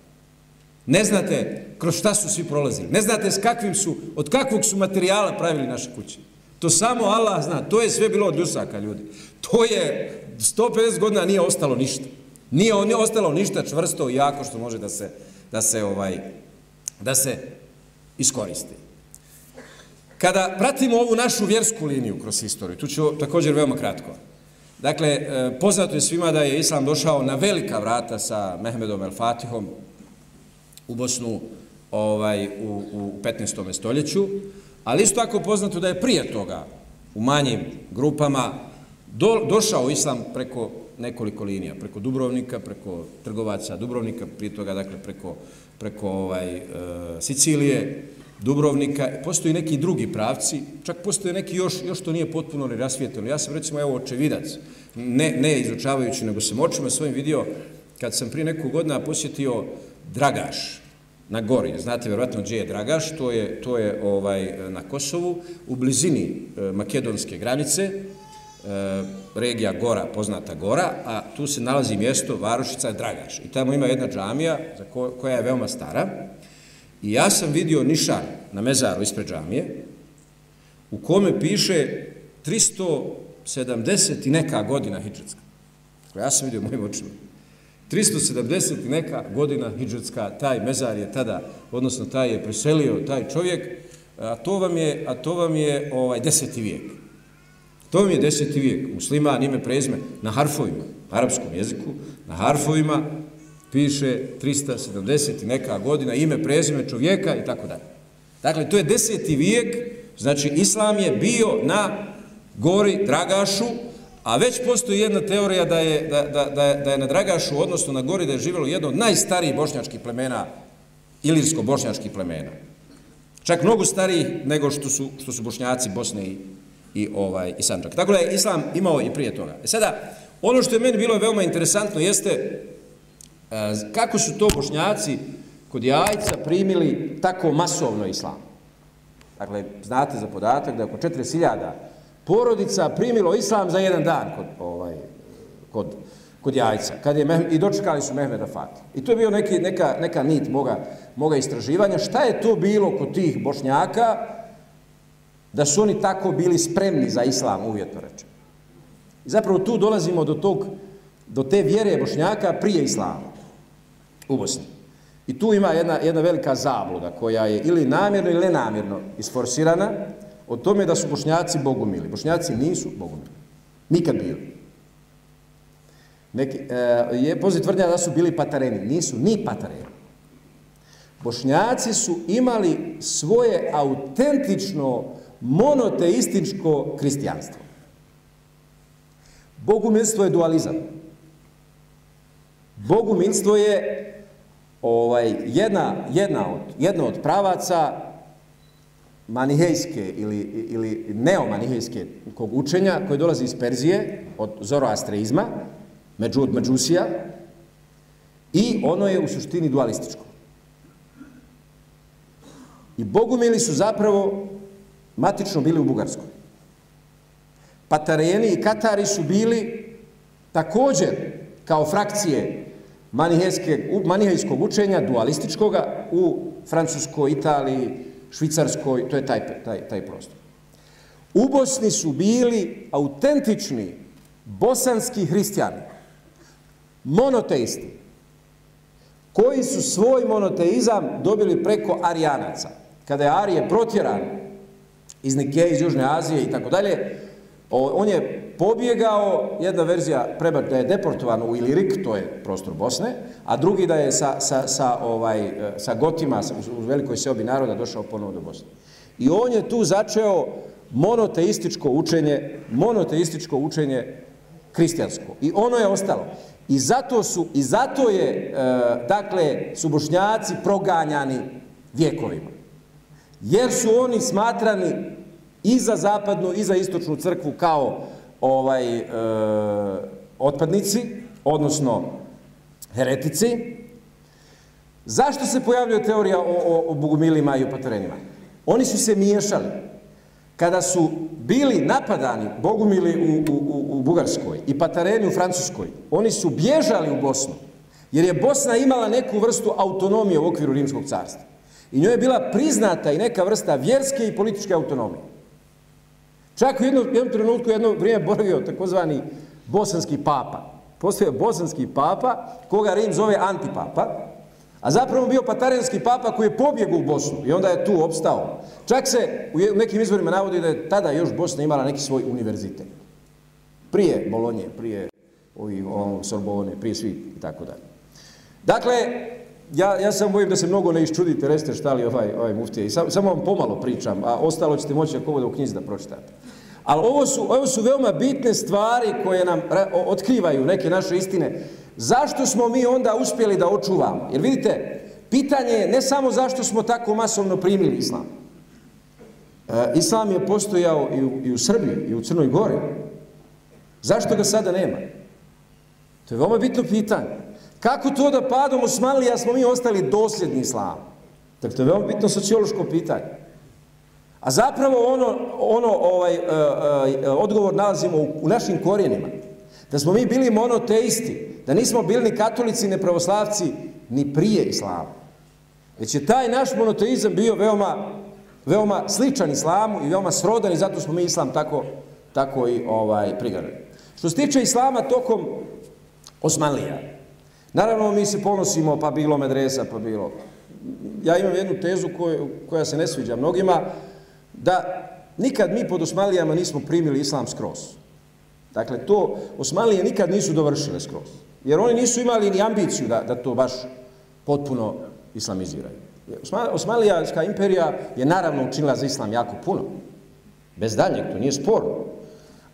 Ne znate kroz šta su svi prolazili. Ne znate s kakvim su, od kakvog su materijala pravili naše kuće. To samo Allah zna. To je sve bilo od ljusaka, ljudi. To je 150 godina nije ostalo ništa. Nije, nije ostalo ništa čvrsto i jako što može da se, da se, ovaj, da se iskoristi. Kada pratimo ovu našu vjersku liniju kroz historiju, tu ću također veoma kratko. Dakle, eh, poznato je svima da je Islam došao na velika vrata sa Mehmedom El Fatihom u Bosnu ovaj, u, u 15. stoljeću, ali isto tako poznato da je prije toga u manjim grupama do, došao Islam preko nekoliko linija, preko Dubrovnika, preko trgovaca Dubrovnika, prije toga dakle preko, preko ovaj, e, Sicilije, Dubrovnika, postoji neki drugi pravci, čak postoje neki još, još to nije potpuno rasvijetljeno. Ja sam recimo evo očevidac, ne, ne izučavajući, nego sam očima svojim vidio, kad sam prije nekog godina posjetio Dragaš na gori, znate vjerovatno gdje je Dragaš, to je, to je ovaj na Kosovu, u blizini e, makedonske granice, e, regija Gora, poznata Gora, a tu se nalazi mjesto Varošica Dragaš. I tamo ima jedna džamija za ko, koja je veoma stara, I ja sam vidio nišan na mezaru ispred džamije, u kome piše 370 i neka godina hidžetska. Dakle, ja sam vidio mojim očima. 370 neka godina hidžetska, taj mezar je tada, odnosno taj je preselio, taj čovjek, a to vam je, a to vam je ovaj, deseti vijek. To vam je deseti vijek. Musliman ime prezme na harfovima, arapskom jeziku, na harfovima, piše 370 neka godina, ime, prezime čovjeka i tako dalje. Dakle, to je deseti vijek, znači Islam je bio na gori Dragašu, a već postoji jedna teorija da je, da, da, da, je, da je na Dragašu, odnosno na gori, da je živjelo jedno od najstarijih bošnjačkih plemena, ilirsko-bošnjačkih plemena. Čak mnogo stariji nego što su, što su bošnjaci Bosne i, i, ovaj, i Sanđak. Tako da je Islam imao i prije toga. E sada, ono što je meni bilo veoma interesantno jeste E, kako su to bošnjaci kod jajca primili tako masovno islam? Dakle, znate za podatak da je oko 40.000 porodica primilo islam za jedan dan kod, ovaj, kod, kod jajca. Kad je, I dočekali su Mehmeda Fatih. I to je bio neki, neka, neka nit moga, moga istraživanja. Šta je to bilo kod tih bošnjaka da su oni tako bili spremni za islam, uvjetno rečeno? I zapravo tu dolazimo do tog do te vjere bošnjaka prije islama u Bosni. I tu ima jedna, jedna velika zabluda koja je ili namjerno ili nenamjerno isforsirana o tome da su bošnjaci bogumili. Bošnjaci nisu bogumili. Nikad bili. Neki, e, je pozit tvrdnja da su bili patareni. Nisu ni patareni. Bošnjaci su imali svoje autentično monoteističko kristijanstvo. Bogumilstvo je dualizam. Bogumilstvo je ovaj, jedna, jedna, od, jedna od pravaca manihejske ili, ili neomanihejske kog učenja koje dolazi iz Perzije, od zoroastreizma, među od Međusija, i ono je u suštini dualističko. I bogumili su zapravo matično bili u Bugarskoj. Patareni i Katari su bili također kao frakcije manihejskog učenja, dualističkoga, u Francuskoj, Italiji, Švicarskoj, to je taj, taj, taj prostor. U Bosni su bili autentični bosanski hristijani, monoteisti, koji su svoj monoteizam dobili preko arijanaca. Kada je Arije protjeran iz Nikeje, iz Južne Azije i tako dalje. On je pobjegao, jedna verzija prebat da je deportovan u Ilirik, to je prostor Bosne, a drugi da je sa, sa, sa, ovaj, e, sa Gotima, u velikoj seobi naroda, došao ponovo do Bosne. I on je tu začeo monoteističko učenje, monoteističko učenje kristijansko. I ono je ostalo. I zato su, i zato je, e, dakle, su bošnjaci proganjani vjekovima. Jer su oni smatrani i za zapadnu i za istočnu crkvu kao ovaj e, otpadnici, odnosno heretici. Zašto se pojavljuje teorija o, o, o bogumilima i o? Oni su se miješali. Kada su bili napadani bogumili u, u, u Bugarskoj i patareni u Francuskoj, oni su bježali u Bosnu, jer je Bosna imala neku vrstu autonomije u okviru Rimskog carstva. I njoj je bila priznata i neka vrsta vjerske i političke autonomije. Čak u jednom, jednom trenutku, jedno vrijeme boravio takozvani bosanski papa. Postoje bosanski papa, koga Rim zove antipapa, a zapravo bio patarenski papa koji je pobjegao u Bosnu i onda je tu opstao. Čak se u nekim izvorima navodi da je tada još Bosna imala neki svoj univerzitet. Prije Bolonje, prije ovih Sorbone, prije svi i tako dalje. Dakle, ja, ja sam bojim da se mnogo ne iščudite, reste šta li ovaj, ovaj muftija. I sam, samo vam pomalo pričam, a ostalo ćete moći ako u knjizi da pročitate. Ali ovo su, ovo su veoma bitne stvari koje nam otkrivaju neke naše istine. Zašto smo mi onda uspjeli da očuvamo? Jer vidite, pitanje je ne samo zašto smo tako masovno primili islam. E, islam je postojao i u, i u Srbiji, i u Crnoj Gori. Zašto ga sada nema? To je veoma bitno pitanje. Kako to da padom Osmanlija smo mi ostali dosljedni islamu? Dakle, to je veoma bitno sociološko pitanje. A zapravo ono, ono ovaj, uh, uh, odgovor nalazimo u, u našim korijenima. Da smo mi bili monoteisti, da nismo bili ni katolici, ni pravoslavci, ni prije islama. Već je taj naš monoteizam bio veoma, veoma sličan islamu i veoma srodan i zato smo mi islam tako, tako i ovaj, prigarali. Što se tiče islama tokom Osmanlija, Naravno, mi se ponosimo, pa bilo medresa, pa bilo... Ja imam jednu tezu koju, koja se ne sviđa mnogima, da nikad mi pod Osmalijama nismo primili islam skroz. Dakle, to Osmalije nikad nisu dovršile skroz. Jer oni nisu imali ni ambiciju da, da to baš potpuno islamiziraju. Osmalijska imperija je naravno učinila za islam jako puno. Bez daljeg, to nije sporno.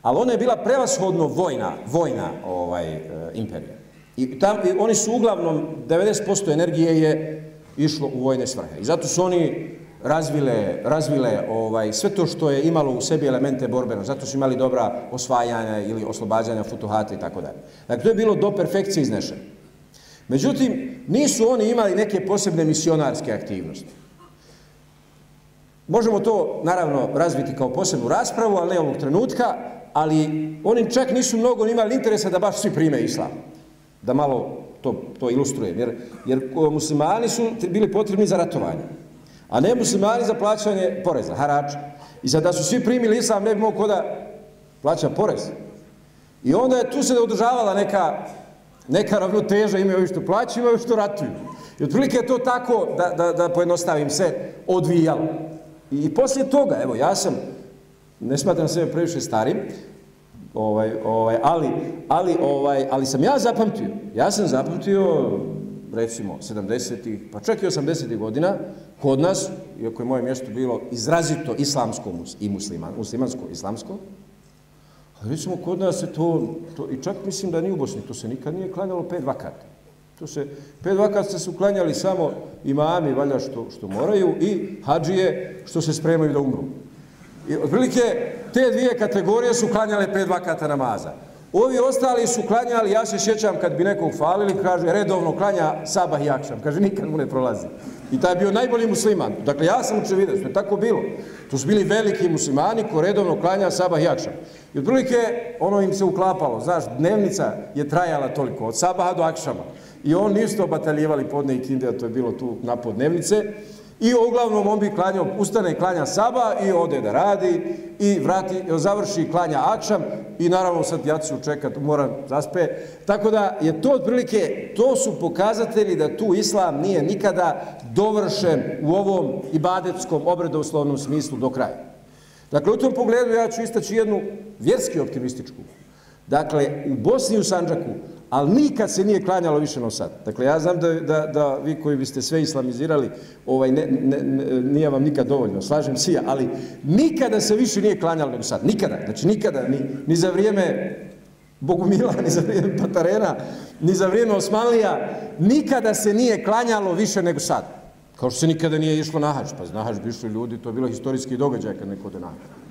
Ali ona je bila prevashodno vojna, vojna ovaj, e, imperija. I, tam, i oni su uglavnom, 90% energije je išlo u vojne svrhe. I zato su oni razvile, razvile ovaj, sve to što je imalo u sebi elemente borbeno. Zato su imali dobra osvajanja ili oslobađanja futuhata i tako dalje. Dakle, to je bilo do perfekcije iznešeno. Međutim, nisu oni imali neke posebne misionarske aktivnosti. Možemo to, naravno, razviti kao posebnu raspravu, ali ne ovog trenutka, ali oni čak nisu mnogo imali interesa da baš svi prime islam da malo to, to ilustrujem, jer, jer e, muslimani su bili potrebni za ratovanje, a ne muslimani za plaćanje poreza, harača. I sad da su svi primili islam, ne bi mogo da plaća porez. I onda je tu se održavala neka, neka ravnoteža, imaju ovi što plaću, imaju što ratuju. I otprilike je to tako, da, da, da pojednostavim se, odvijalo. I, I poslije toga, evo, ja sam, ne smatram sebe previše starim, ovaj, ovaj, ali, ali, ovaj, ali sam ja zapamtio, ja sam zapamtio recimo 70-ih, pa čak i 80-ih godina, kod nas, iako je moje mjesto bilo izrazito islamsko i musliman, muslimansko islamsko, ali recimo kod nas se to, to, i čak mislim da ni u Bosni, to se nikad nije klanjalo pet vakata. To se, pet vakata se klanjali samo imami, valja što, što moraju, i hađije što se spremaju da umru. I otprilike te dvije kategorije su klanjale pet vakata namaza. Ovi ostali su klanjali, ja se sjećam kad bi nekog falili, kaže redovno klanja sabah i akšam, kaže nikad mu ne prolazi. I taj je bio najbolji musliman. Dakle, ja sam učevidac, vidio, to je tako bilo. To su bili veliki muslimani ko redovno klanja sabah i akšam. I otprilike ono im se uklapalo, znaš, dnevnica je trajala toliko, od sabaha do akšama. I on nisu bataljivali podne i kinde, to je bilo tu na podnevnice. I uglavnom on bi klanjao, ustane klanja saba i ode da radi i vrati, završi klanja akšam i naravno sad ja ću čekat, moram zaspe. Tako da je to otprilike, to su pokazatelji da tu islam nije nikada dovršen u ovom ibadetskom obredoslovnom smislu do kraja. Dakle, u tom pogledu ja ću istaći jednu vjerski optimističku. Dakle, u Bosni i u Sanđaku, ali nikad se nije klanjalo više no sad. Dakle, ja znam da, da, da vi koji biste sve islamizirali, ovaj, ne, ne, ne, nije vam nikad dovoljno, slažem si ja, ali nikada se više nije klanjalo nego sad. Nikada. Znači, nikada, ni, ni za vrijeme Bogumila, ni za vrijeme Patarena, ni za vrijeme Osmanlija, nikada se nije klanjalo više nego sad. Kao što se nikada nije išlo na hađ. Pa na hađ bi išli ljudi, to je bilo historijski događaj kad neko ode na hađ.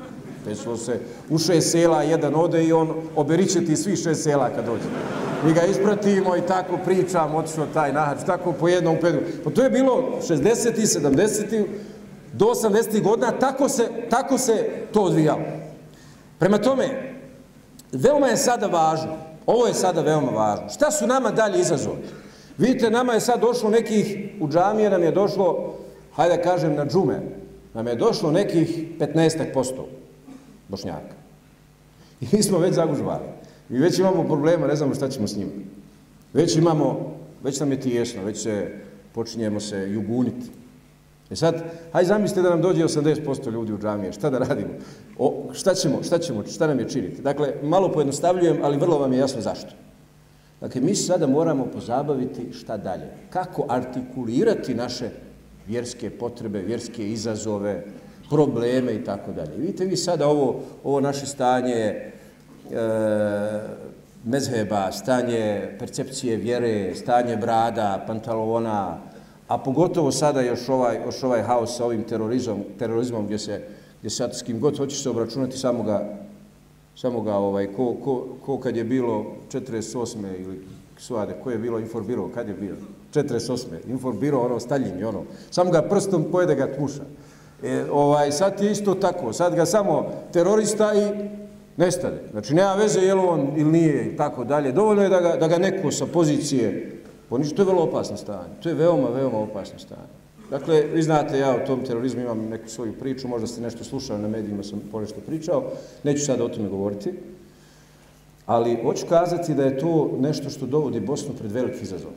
Desilo se u šest sela, jedan ode i on oberiće ti svi šest sela kad dođe. Mi ga ispratimo i tako pričamo, otišao taj nahač, tako po jednom pedu. Pa to je bilo 60. i 70. do 80. godina, tako se, tako se to odvijalo. Prema tome, veoma je sada važno, ovo je sada veoma važno, šta su nama dalje izazovi? Vidite, nama je sad došlo nekih, u džamije nam je došlo, hajde da kažem na džume, nam je došlo nekih 15% bošnjaka. I mi smo već zagužvali. Mi već imamo problema, ne znamo šta ćemo s njima. Već imamo, već nam je tijesno, već se počinjemo se juguniti. E sad, hajde zamislite da nam dođe 80% ljudi u džamije, šta da radimo? O, šta ćemo, šta ćemo, šta nam je činiti? Dakle, malo pojednostavljujem, ali vrlo vam je jasno zašto. Dakle, mi sada moramo pozabaviti šta dalje. Kako artikulirati naše vjerske potrebe, vjerske izazove, probleme i tako dalje. Vidite vi sada ovo, ovo naše stanje e, mezheba, stanje percepcije vjere, stanje brada, pantalona, a pogotovo sada još ovaj, još ovaj haos sa ovim terorizmom, terorizmom gdje se, gdje sad s kim god hoće se obračunati, samo ga, samo ga ovaj, ko, ko, ko kad je bilo 48. ili suade, ko je bilo informirao, kad je bilo? 48. informirao ono, Staljin, ono, samo ga prstom pojede ga tmuša. E, ovaj, sad je isto tako, sad ga samo terorista i nestane. Znači, nema veze je li on ili nije i tako dalje. Dovoljno je da ga, da ga neko sa pozicije pa poniči. To je vrlo opasno stanje. To je veoma, veoma opasno stanje. Dakle, vi znate, ja o tom terorizmu imam neku svoju priču, možda ste nešto slušali na medijima, sam ponešto pričao, neću sada o tome govoriti, ali hoću kazati da je to nešto što dovodi Bosnu pred veliki izazov.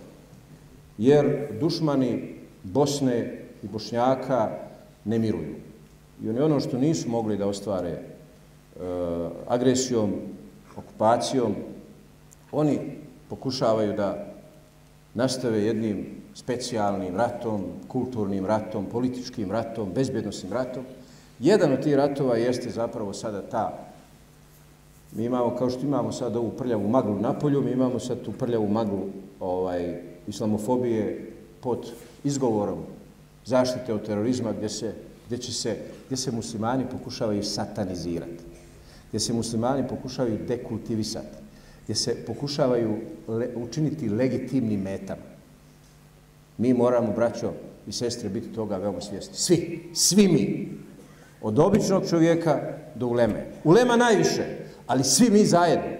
Jer dušmani Bosne i Bošnjaka ne miruju. I oni ono što nisu mogli da ostvare e, agresijom, okupacijom, oni pokušavaju da nastave jednim specijalnim ratom, kulturnim ratom, političkim ratom, bezbjednostnim ratom. Jedan od tih ratova jeste zapravo sada ta Mi imamo, kao što imamo sad ovu prljavu maglu na polju, mi imamo sad tu prljavu maglu ovaj, islamofobije pod izgovorom zaštite od terorizma gdje se, gdje će se, gdje se muslimani pokušavaju satanizirati, gdje se muslimani pokušavaju dekultivisati, gdje se pokušavaju le, učiniti legitimnim metama. Mi moramo, braćo i sestre, biti toga veoma svjesni. Svi, svi mi. Od običnog čovjeka do uleme. Ulema najviše, ali svi mi zajedno.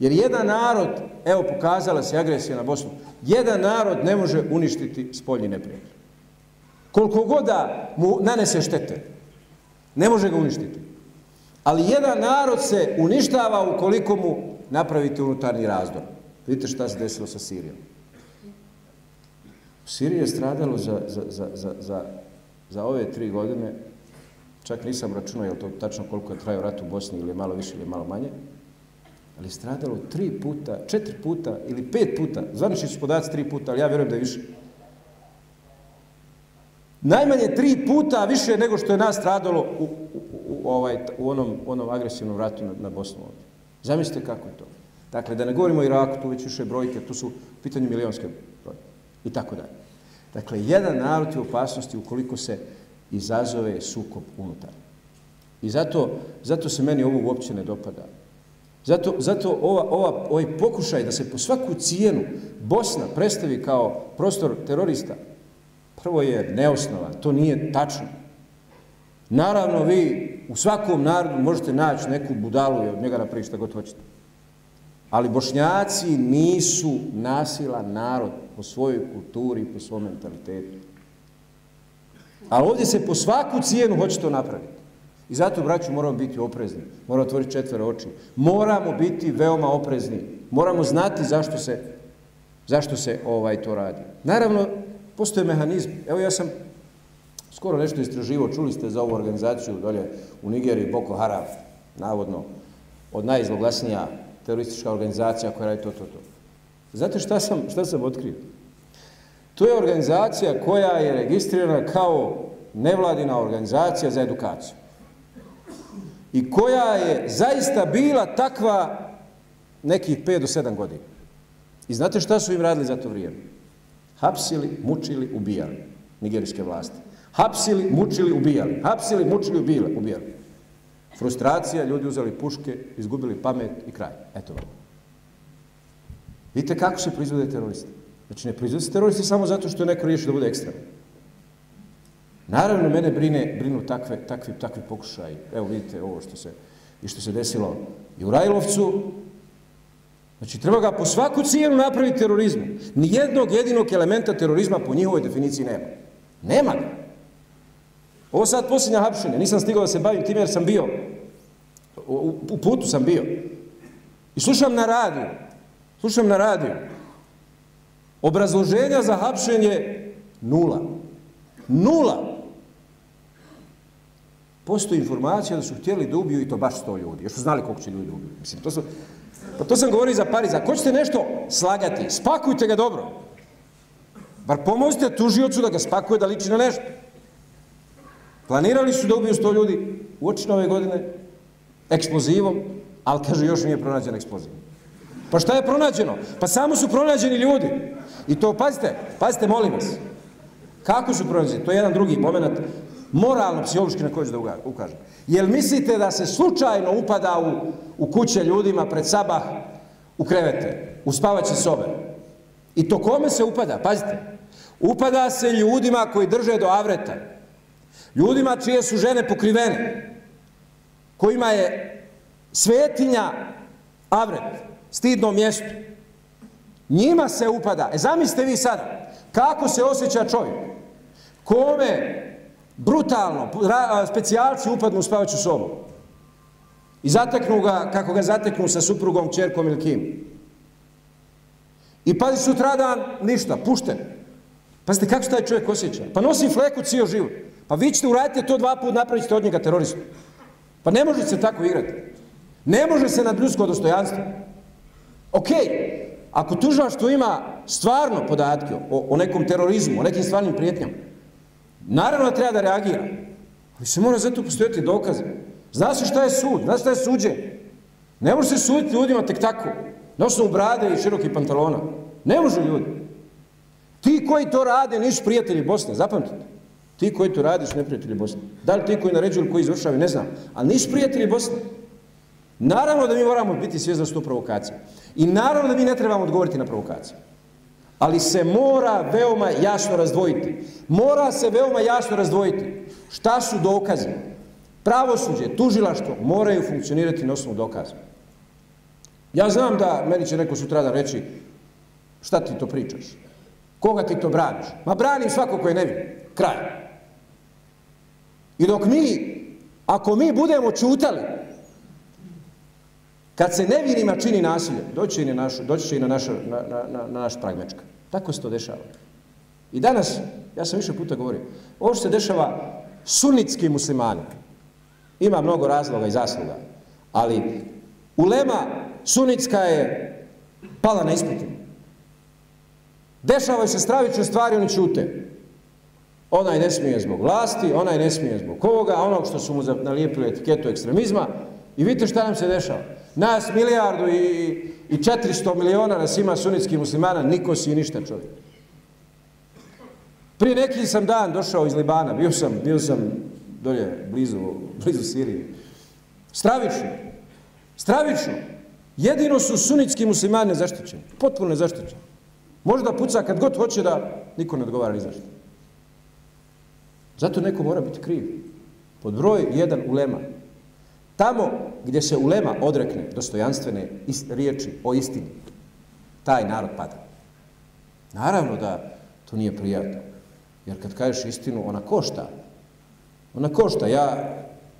Jer jedan narod, evo pokazala se agresija na Bosnu, jedan narod ne može uništiti spoljni neprijatelj koliko god da mu nanese štete, ne može ga uništiti. Ali jedan narod se uništava ukoliko mu napravite unutarnji razdor. Vidite šta se desilo sa Sirijom. U Siriji je stradalo za, za, za, za, za, za ove tri godine, čak nisam računao je to tačno koliko je trajao rat u Bosni ili malo više ili malo manje, ali je stradalo tri puta, četiri puta ili pet puta, zvanični su podaci tri puta, ali ja vjerujem da je više, najmanje tri puta više nego što je nas stradalo u, u, u, ovaj, u onom, onom agresivnom ratu na, na Bosnu ovdje. Zamislite kako je to. Dakle, da ne govorimo o Iraku, tu već više brojke, tu su pitanje milijonske brojke i tako dalje. Dakle, jedan narod je u opasnosti ukoliko se izazove sukob unutar. I zato, zato se meni ovo uopće ne dopada. Zato, zato ova, ova, ovaj pokušaj da se po svaku cijenu Bosna predstavi kao prostor terorista, prvo je neosnovan, to nije tačno. Naravno, vi u svakom narodu možete naći neku budalu i od njega napraviti šta god hoćete. Ali bošnjaci nisu nasilan narod po svojoj kulturi i po svom mentalitetu. Ali ovdje se po svaku cijenu hoće to napraviti. I zato, braću, moramo biti oprezni. Moramo otvoriti četvere oči. Moramo biti veoma oprezni. Moramo znati zašto se, zašto se ovaj to radi. Naravno, postoje mehanizmi. Evo ja sam skoro nešto istraživo, čuli ste za ovu organizaciju dolje u Nigeriji, Boko Haram, navodno, od najizloglasnija teroristička organizacija koja radi to, to, to. Znate šta sam, šta sam otkrio? To je organizacija koja je registrirana kao nevladina organizacija za edukaciju. I koja je zaista bila takva nekih 5 do 7 godina. I znate šta su im radili za to vrijeme? Hapsili, mučili, ubijali nigerijske vlasti. Hapsili, mučili, ubijali. Hapsili, mučili, ubijali. ubijali. Frustracija, ljudi uzeli puške, izgubili pamet i kraj. Eto vam. Vidite kako se proizvode teroristi. Znači, ne proizvode se teroristi samo zato što je neko riješi da bude ekstrem. Naravno, mene brine, brinu takve, takvi, takvi pokušaj. Evo vidite ovo što se, i što se desilo i u Rajlovcu. Znači, treba ga po svaku cijenu napraviti terorizmu. Nijednog jedinog elementa terorizma po njihovoj definiciji nema. Nema ga. Ovo sad posljednja hapšenja. Nisam stigao da se bavim tim jer sam bio. U, u putu sam bio. I slušam na radiju. Slušam na radiju. Obrazloženja za hapšenje nula. Nula. Postoji informacija da su htjeli da ubiju i to baš sto ljudi. Još su znali koliko će ljudi ubiju. Mislim, to, su, pa to sam govorio za Pariza. Ako ćete nešto slagati, spakujte ga dobro. Bar pomozite tužiocu da ga spakuje da liči na nešto. Planirali su da ubiju sto ljudi u oči nove godine eksplozivom, ali kaže još nije pronađen eksploziv. Pa šta je pronađeno? Pa samo su pronađeni ljudi. I to, pazite, pazite, molim vas. Kako su pronađeni? To je jedan drugi moment, moralno, psihološki na koji ću da ukažem. Jel mislite da se slučajno upada u, u kuće ljudima pred sabah u krevete, u spavaće sobe? I to kome se upada? Pazite, upada se ljudima koji drže do avreta. Ljudima čije su žene pokrivene, kojima je svetinja avret, stidno mjesto. Njima se upada. E zamislite vi sada, kako se osjeća čovjek? Kome brutalno specijalci upadnu u spavaću sobu? I zateknu ga, kako ga zateknu sa suprugom, čerkom ili kim. I pazi sutradan, ništa, pušten. Pazite, kako se taj čovjek osjeća? Pa nosi fleku cijel život. Pa vi ćete uraditi to dva put, ćete od njega teroristu. Pa ne može se tako igrati. Ne može se nad ljudsko dostojanstvo. Ok, ako tužaštvo ima stvarno podatke o, o nekom terorizmu, o nekim stvarnim prijetnjama, naravno da treba da reagira. Ali se mora zato postojati dokaze. Zna se šta je sud, zna se šta je suđe. Ne može se suditi ljudima tek tako, na osnovu brade i širokih pantalona. Ne može ljudi. Ti koji to rade nisu prijatelji Bosne, zapamtite. Ti koji to radiš su neprijatelji Bosne. Da li ti koji naređuju ili koji izvršavaju, ne znam. Ali nisu prijatelji Bosne. Naravno da mi moramo biti svjesni da su to provokacija. I naravno da mi ne trebamo odgovoriti na provokacije. Ali se mora veoma jasno razdvojiti. Mora se veoma jasno razdvojiti. Šta su dokaze? Pravosuđe, tužilaštvo moraju funkcionirati na osnovu dokaza. Ja znam da meni će neko sutra da reći šta ti to pričaš? Koga ti to braniš? Ma branim svako koje ne nevin. Kraj. I dok mi, ako mi budemo čutali, kad se nevinima čini nasilje, doći će i na, naš, doći će i na, naš, na, na, na naš pragmečka. Tako se to dešava. I danas, ja sam više puta govorio, ovo što se dešava sunitskim muslimanima, ima mnogo razloga i zasluga, ali ulema sunnitska je pala na ispitu. Dešavaju se stravične stvari, oni čute onaj ne smije zbog vlasti, onaj ne smije zbog ovoga, onog što su mu nalijepili etiketu ekstremizma. I vidite šta nam se dešava. Nas milijardu i, i 400 miliona nas ima sunitskih muslimana, niko si ništa čovjek. Prije neki sam dan došao iz Libana, bio sam, bio sam dolje, blizu, blizu Sirije. Stravično. Stravično. Jedino su sunitski muslimani nezaštićeni. Potpuno nezaštićeni. Može da puca kad god hoće da niko ne odgovara ni zašto. Zato neko mora biti kriv. Pod broj jedan ulema. Tamo gdje se ulema odrekne dostojanstvene riječi o istini, taj narod pada. Naravno da to nije prijatno. Jer kad kažeš istinu, ona košta. Ona košta. Ja,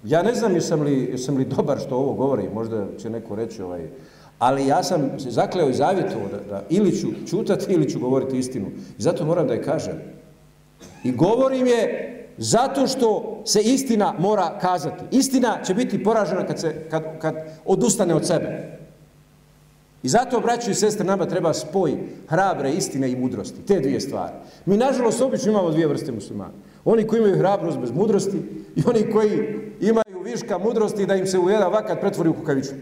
ja ne znam jesam li, jesam li dobar što ovo govori, možda će neko reći ovaj, ali ja sam se zakleo i zavjetovao da, da ili ću čutati ili ću govoriti istinu. I zato moram da je kažem. I govorim je Zato što se istina mora kazati. Istina će biti poražena kad, se, kad, kad odustane od sebe. I zato, braću i sestre, nama treba spoj hrabre istine i mudrosti. Te dvije stvari. Mi, nažalost, obično imamo dvije vrste muslimana. Oni koji imaju hrabrost bez mudrosti i oni koji imaju viška mudrosti da im se u jedan vakat pretvori u kukavičku.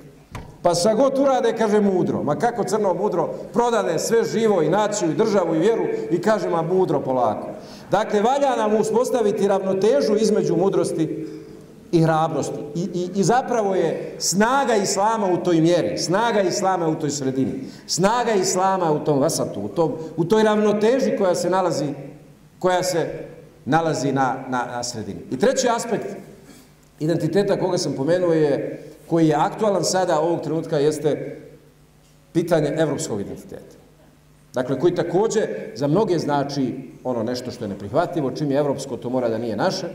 Pa sa god urade, kaže mudro. Ma kako crno mudro, prodade sve živo i naciju i državu i vjeru i kaže ma mudro polako. Dakle, valja nam uspostaviti ravnotežu između mudrosti i hrabrosti. I, i, I zapravo je snaga Islama u toj mjeri, snaga Islama u toj sredini, snaga Islama u tom vasatu, u, tom, u toj ravnoteži koja se nalazi, koja se nalazi na, na, na sredini. I treći aspekt identiteta koga sam pomenuo je, koji je aktualan sada ovog trenutka, jeste pitanje evropskog identiteta. Dakle, koji također za mnoge znači ono nešto što je neprihvatljivo, čim je evropsko, to mora da nije naše.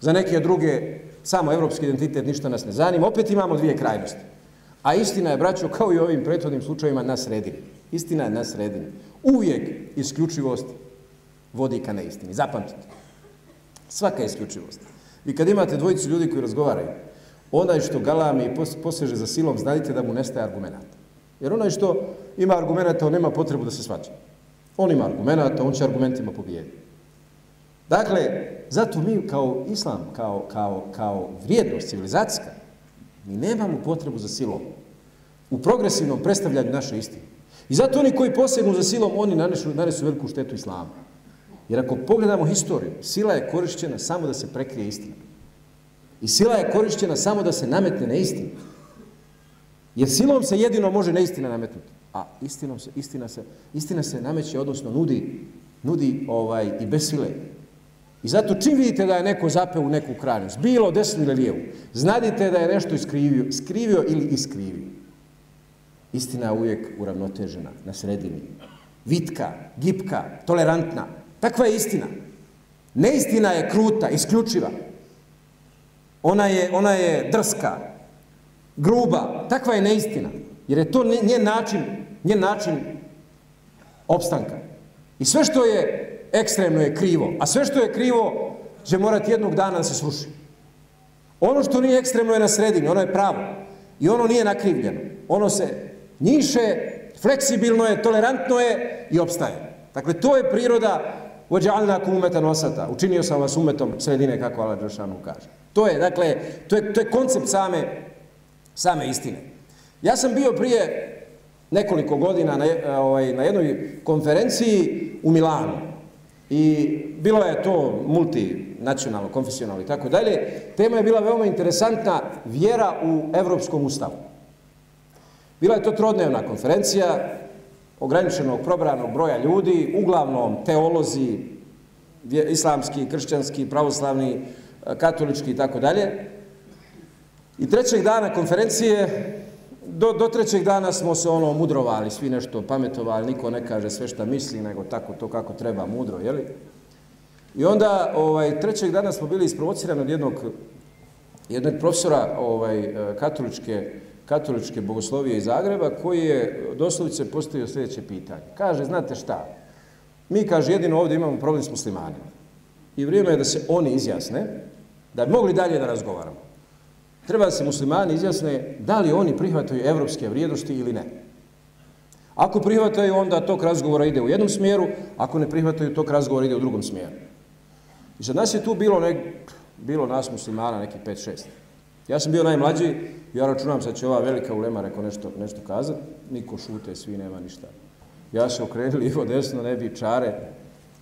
Za neke druge, samo evropski identitet ništa nas ne zanima. Opet imamo dvije krajnosti. A istina je, braćo, kao i ovim prethodnim slučajima, na sredini. Istina je na sredini. Uvijek isključivost vodi ka neistini. Zapamtite. Svaka isključivost. I kad imate dvojicu ljudi koji razgovaraju, onaj što galami i poseže za silom, znajte da mu nestaje argumenta. Jer onaj što ima argumenta, on nema potrebu da se svađa. On ima argumenta, on će argumentima pobijediti. Dakle, zato mi kao islam, kao, kao, kao vrijednost civilizacijska, mi nemamo potrebu za silom u progresivnom predstavljanju naše istine. I zato oni koji posegnu za silom, oni nanesu, nanesu veliku štetu islamu. Jer ako pogledamo historiju, sila je korišćena samo da se prekrije istina. I sila je korišćena samo da se nametne na istinu. Jer silom se jedino može neistina nametnuti. A istinom se, istina, se, istina se nameće, odnosno nudi, nudi ovaj i bez sile. I zato čim vidite da je neko zapeo u neku krajnost, bilo desno ili lijevu, znadite da je nešto iskrivio, skrivio ili iskrivio. Istina je uvijek uravnotežena, na sredini. Vitka, gipka, tolerantna. Takva je istina. Neistina je kruta, isključiva. Ona je, ona je drska, gruba. Takva je neistina. Jer je to njen način, njen način opstanka. I sve što je ekstremno je krivo, a sve što je krivo će morati jednog dana da se sluši. Ono što nije ekstremno je na sredini, ono je pravo. I ono nije nakrivljeno. Ono se njiše, fleksibilno je, tolerantno je i opstaje. Dakle, to je priroda vođalna kumeta nosata. Učinio sam vas umetom sredine, kako Allah Đeršanu kaže. To je, dakle, to je, to je koncept same, same istine. Ja sam bio prije nekoliko godina na, e, ovaj, na jednoj konferenciji u Milanu. I bilo je to multinacionalno, konfesionalno i tako dalje. Tema je bila veoma interesantna, vjera u Evropskom ustavu. Bila je to trodnevna konferencija, ograničenog probranog broja ljudi, uglavnom teolozi, islamski, kršćanski, pravoslavni, e, katolički i tako dalje. I trećeg dana konferencije, do, do trećeg dana smo se ono mudrovali, svi nešto pametovali, niko ne kaže sve šta misli, nego tako to kako treba, mudro, jeli? I onda, ovaj, trećeg dana smo bili isprovocirani od jednog, jednog profesora ovaj, e, katoličke, katoličke bogoslovije iz Zagreba, koji je doslovice postavio sljedeće pitanje. Kaže, znate šta, mi, kaže, jedino ovdje imamo problem s muslimanima. I vrijeme je da se oni izjasne, da bi mogli dalje da razgovaramo treba se muslimani izjasne da li oni prihvataju evropske vrijednosti ili ne. Ako prihvataju, onda tok razgovora ide u jednom smjeru, ako ne prihvataju, tok razgovora ide u drugom smjeru. I za nas je tu bilo, nek, bilo nas muslimana, neki 5-6. Ja sam bio najmlađi, ja računam sad će ova velika ulema reko nešto, nešto kazati, niko šute, svi nema ništa. Ja se okrenuli livo desno, ne bi čare,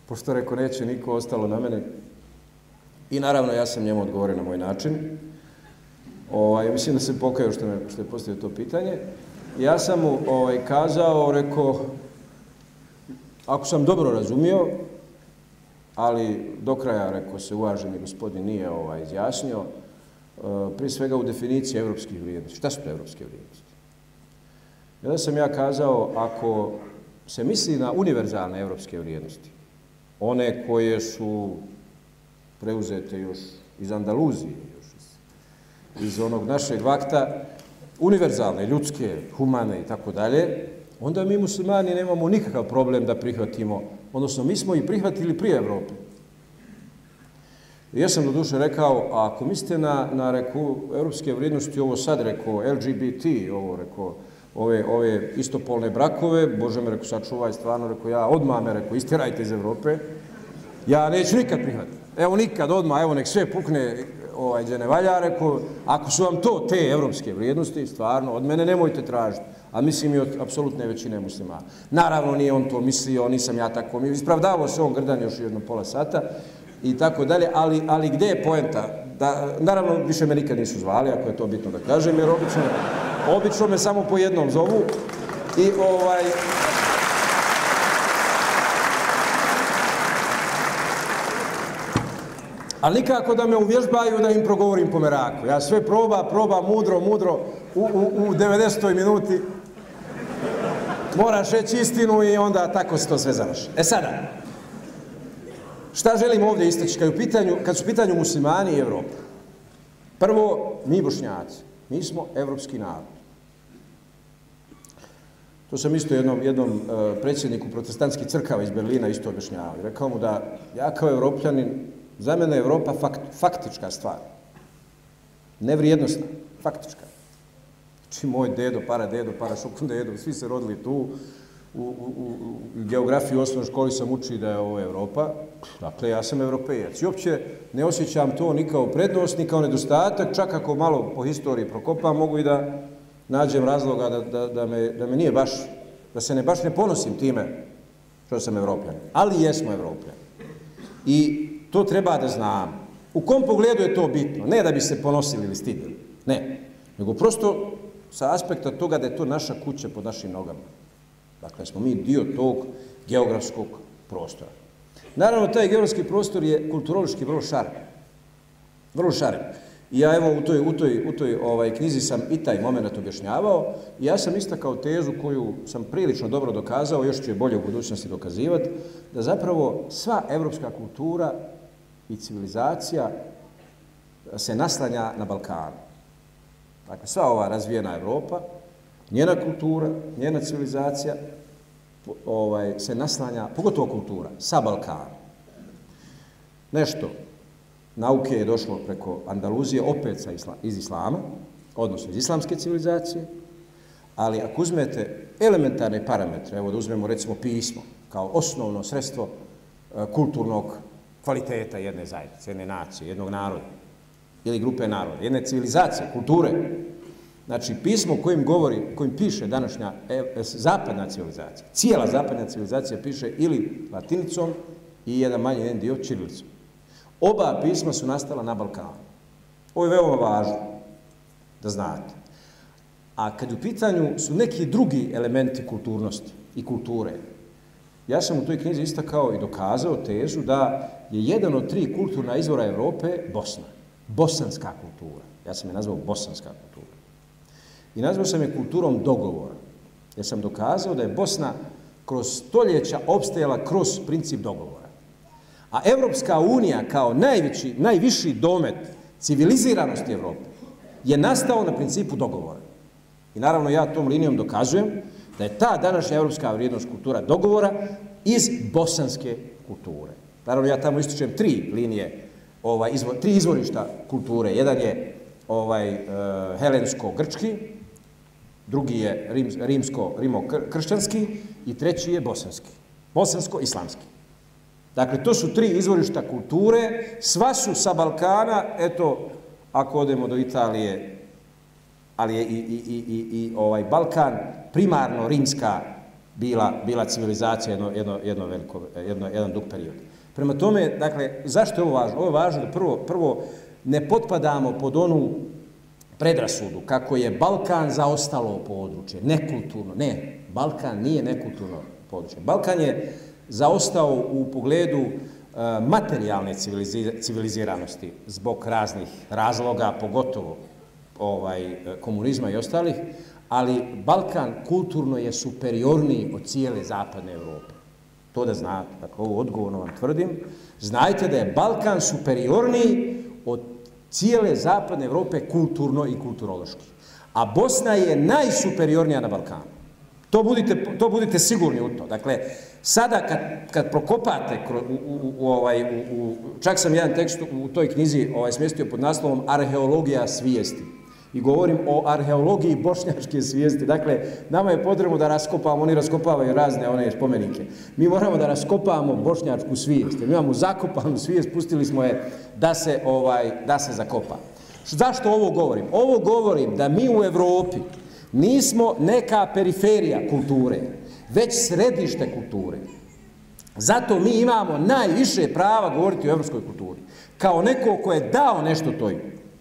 pošto reko neće niko ostalo na mene. I naravno ja sam njemu odgovorio na moj način. Ovaj, mislim da se pokajao što, me, što je postavio to pitanje. Ja sam mu ovaj, kazao, rekao, ako sam dobro razumio, ali do kraja, rekao se, uvaženi gospodin nije ovaj, izjasnio, e, prije svega u definiciji evropskih vrijednosti. Šta su to evropske vrijednosti? Jedan sam ja kazao, ako se misli na univerzalne evropske vrijednosti, one koje su preuzete još iz Andaluzije, iz onog našeg vakta, univerzalne, ljudske, humane i tako dalje, onda mi muslimani nemamo nikakav problem da prihvatimo, odnosno mi smo i prihvatili prije Evrope. Ja sam do duše rekao, a ako mislite na, na reku, evropske vrijednosti, ovo sad rekao, LGBT, ovo rekao, ove, ove istopolne brakove, Bože me rekao, sačuvaj, stvarno rekao, ja odmah me rekao, istirajte iz Evrope, ja neću nikad prihvatiti. Evo nikad, odmah, evo nek sve pukne ovaj, gdje ne valja, rekao, ako su vam to te evropske vrijednosti, stvarno, od mene nemojte tražiti. A mislim i od apsolutne većine muslima. Naravno, nije on to mislio, nisam ja tako mi. Ispravdavao se on grdan još jedno pola sata i tako dalje, ali, ali gde je poenta? Da, naravno, više me nikad nisu zvali, ako je to bitno da kažem, jer obično, obično me samo po jednom zovu. I ovaj... Ali nikako da me uvježbaju da im progovorim po meraku. Ja sve proba, proba, mudro, mudro, u, u, u 90. minuti moraš reći istinu i onda tako se to sve završi. E sada, šta želim ovdje istaći kad, u pitanju, kad su pitanju muslimani i Evropa? Prvo, mi bošnjaci, mi smo evropski narod. To sam isto jednom, jednom uh, predsjedniku protestantskih crkava iz Berlina isto objašnjavao. Rekao mu da ja kao evropljanin, za mene je Evropa fakt, faktička stvar. Nevrijednostna, faktička. Znači, moj dedo, para dedo, para šukun <laughs> dedo, svi se rodili tu. U, u, u, u geografiji u osnovnoj školi sam uči da je ovo Evropa. Dakle, ja sam evropejac. I uopće ne osjećam to ni kao prednost, ni kao nedostatak. Čak ako malo po historiji prokopam, mogu i da nađem razloga da, da, da, me, da me nije baš, da se ne baš ne ponosim time što sam evropljan. Ali jesmo evropljani. I to treba da znam. U kom pogledu je to bitno? Ne da bi se ponosili ili stidili. Ne. Nego prosto sa aspekta toga da je to naša kuća pod našim nogama. Dakle, smo mi dio tog geografskog prostora. Naravno, taj geografski prostor je kulturološki vrlo šaren. Vrlo šaren. I ja evo u toj, u toj, u toj ovaj, knjizi sam i taj moment objašnjavao. I ja sam istakao tezu koju sam prilično dobro dokazao, još ću je bolje u budućnosti dokazivati, da zapravo sva evropska kultura i civilizacija se naslanja na Balkanu. Dakle, sva ova razvijena Evropa, njena kultura, njena civilizacija ovaj, se naslanja, pogotovo kultura, sa Balkana. Nešto nauke je došlo preko Andaluzije, opet sa isla, iz Islama, odnosno iz islamske civilizacije, ali ako uzmete elementarne parametre, evo da uzmemo recimo pismo, kao osnovno sredstvo eh, kulturnog kvaliteta jedne zajednice, jedne nacije, jednog naroda, ili grupe naroda, jedne civilizacije, kulture. Znači, pismo kojim govori, kojim piše današnja e, e, zapadna civilizacija, cijela zapadna civilizacija piše ili latinicom i jedan manji jedan dio čirilicom. Oba pisma su nastala na Balkanu. Ovo je veoma važno da znate. A kad u pitanju su neki drugi elementi kulturnosti i kulture, ja sam u toj knjizi istakao i dokazao tezu da je jedan od tri kulturna izvora Evrope Bosna bosanska kultura. Ja sam je nazvao bosanska kultura. I nazvao sam je kulturom dogovora. Ja sam dokazao da je Bosna kroz stoljeća obstajala kroz princip dogovora. A Evropska unija kao najveći, najviši domet civiliziranosti Evrope je nastao na principu dogovora. I naravno ja tom linijom dokazujem da je ta današnja evropska vrijednost kultura dogovora iz bosanske kulture. Naravno ja tamo ističem tri linije ovaj izvor, tri izvorišta kulture. Jedan je ovaj uh, helensko-grčki, drugi je rim, rimsko rimo kršćanski i treći je bosanski. Bosansko-islamski. Dakle, to su tri izvorišta kulture, sva su sa Balkana, eto, ako odemo do Italije, ali je i, i, i, i, i ovaj Balkan primarno rimska bila, bila civilizacija jedno, jedno, jedno veliko, jedno, jedan dug period. Prema tome, dakle, zašto je ovo važno? Ovo je važno da prvo, prvo ne potpadamo pod onu predrasudu kako je Balkan zaostalo područje, nekulturno. Ne, Balkan nije nekulturno područje. Balkan je zaostao u pogledu e, materijalne civiliziranosti zbog raznih razloga, pogotovo ovaj e, komunizma i ostalih, ali Balkan kulturno je superiorniji od cijele zapadne Evrope. To da znate, dakle, ovo odgovorno vam tvrdim, znajte da je Balkan superiorniji od cijele zapadne Evrope kulturno i kulturološki. A Bosna je najsuperiornija na Balkanu. To budite, to budite sigurni u to. Dakle, Sada kad, kad prokopate, u, u, u, ovaj, u, u, čak sam jedan tekst u toj knjizi ovaj, smjestio pod naslovom Arheologija svijesti. I govorim o arheologiji bošnjačke svijesti. Dakle, nama je potrebno da raskopamo, oni raskopavaju razne one spomenike. Mi moramo da raskopamo bošnjačku svijest. Mi imamo zakopanu svijest, pustili smo je da se, ovaj, da se zakopa. Zašto ovo govorim? Ovo govorim da mi u Evropi nismo neka periferija kulture već središte kulture. Zato mi imamo najviše prava govoriti o evropskoj kulturi. Kao neko ko je dao nešto toj,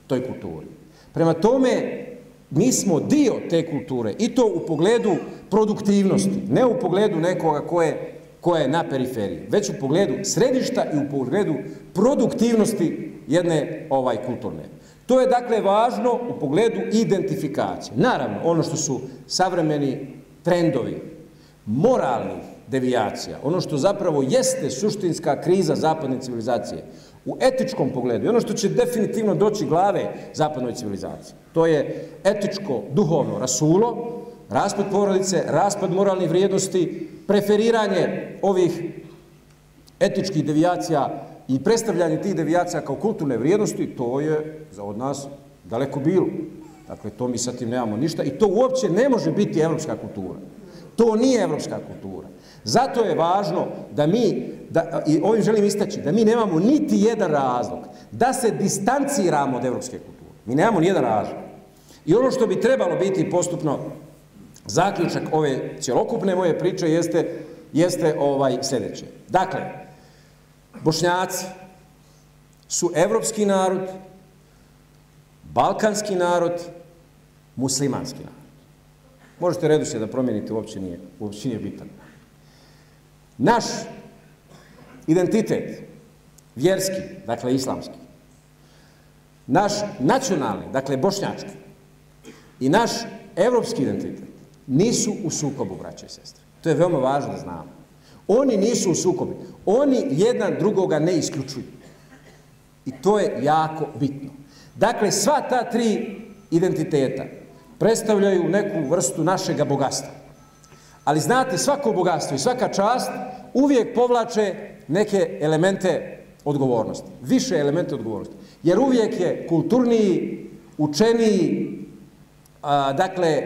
toj kulturi. Prema tome, mi smo dio te kulture i to u pogledu produktivnosti, ne u pogledu nekoga ko je, ko je na periferiji, već u pogledu središta i u pogledu produktivnosti jedne ovaj kulturne. To je dakle važno u pogledu identifikacije. Naravno, ono što su savremeni trendovi, moralnih devijacija, ono što zapravo jeste suštinska kriza zapadne civilizacije, u etičkom pogledu, i ono što će definitivno doći glave zapadnoj civilizaciji, to je etičko, duhovno rasulo, raspad porodice, raspad moralnih vrijednosti, preferiranje ovih etičkih devijacija i predstavljanje tih devijacija kao kulturne vrijednosti, to je za od nas daleko bilo. Dakle, to mi sa tim nemamo ništa i to uopće ne može biti evropska kultura. To nije evropska kultura. Zato je važno da mi, da, i ovim želim istaći, da mi nemamo niti jedan razlog da se distanciramo od evropske kulture. Mi nemamo ni jedan razlog. I ono što bi trebalo biti postupno zaključak ove cjelokupne moje priče jeste, jeste ovaj sljedeće. Dakle, bošnjaci su evropski narod, balkanski narod, muslimanski narod. Možete reduše da promijenite, uopće nije, uopće nije bitan. Naš identitet, vjerski, dakle islamski, naš nacionalni, dakle bošnjački, i naš evropski identitet nisu u sukobu, braće i sestre. To je veoma važno da znamo. Oni nisu u sukobu. Oni jedan drugoga ne isključuju. I to je jako bitno. Dakle, sva ta tri identiteta, predstavljaju neku vrstu našeg bogatstva. Ali znate, svako bogatstvo i svaka čast uvijek povlače neke elemente odgovornosti. Više elemente odgovornosti. Jer uvijek je kulturniji, učeniji, a, dakle,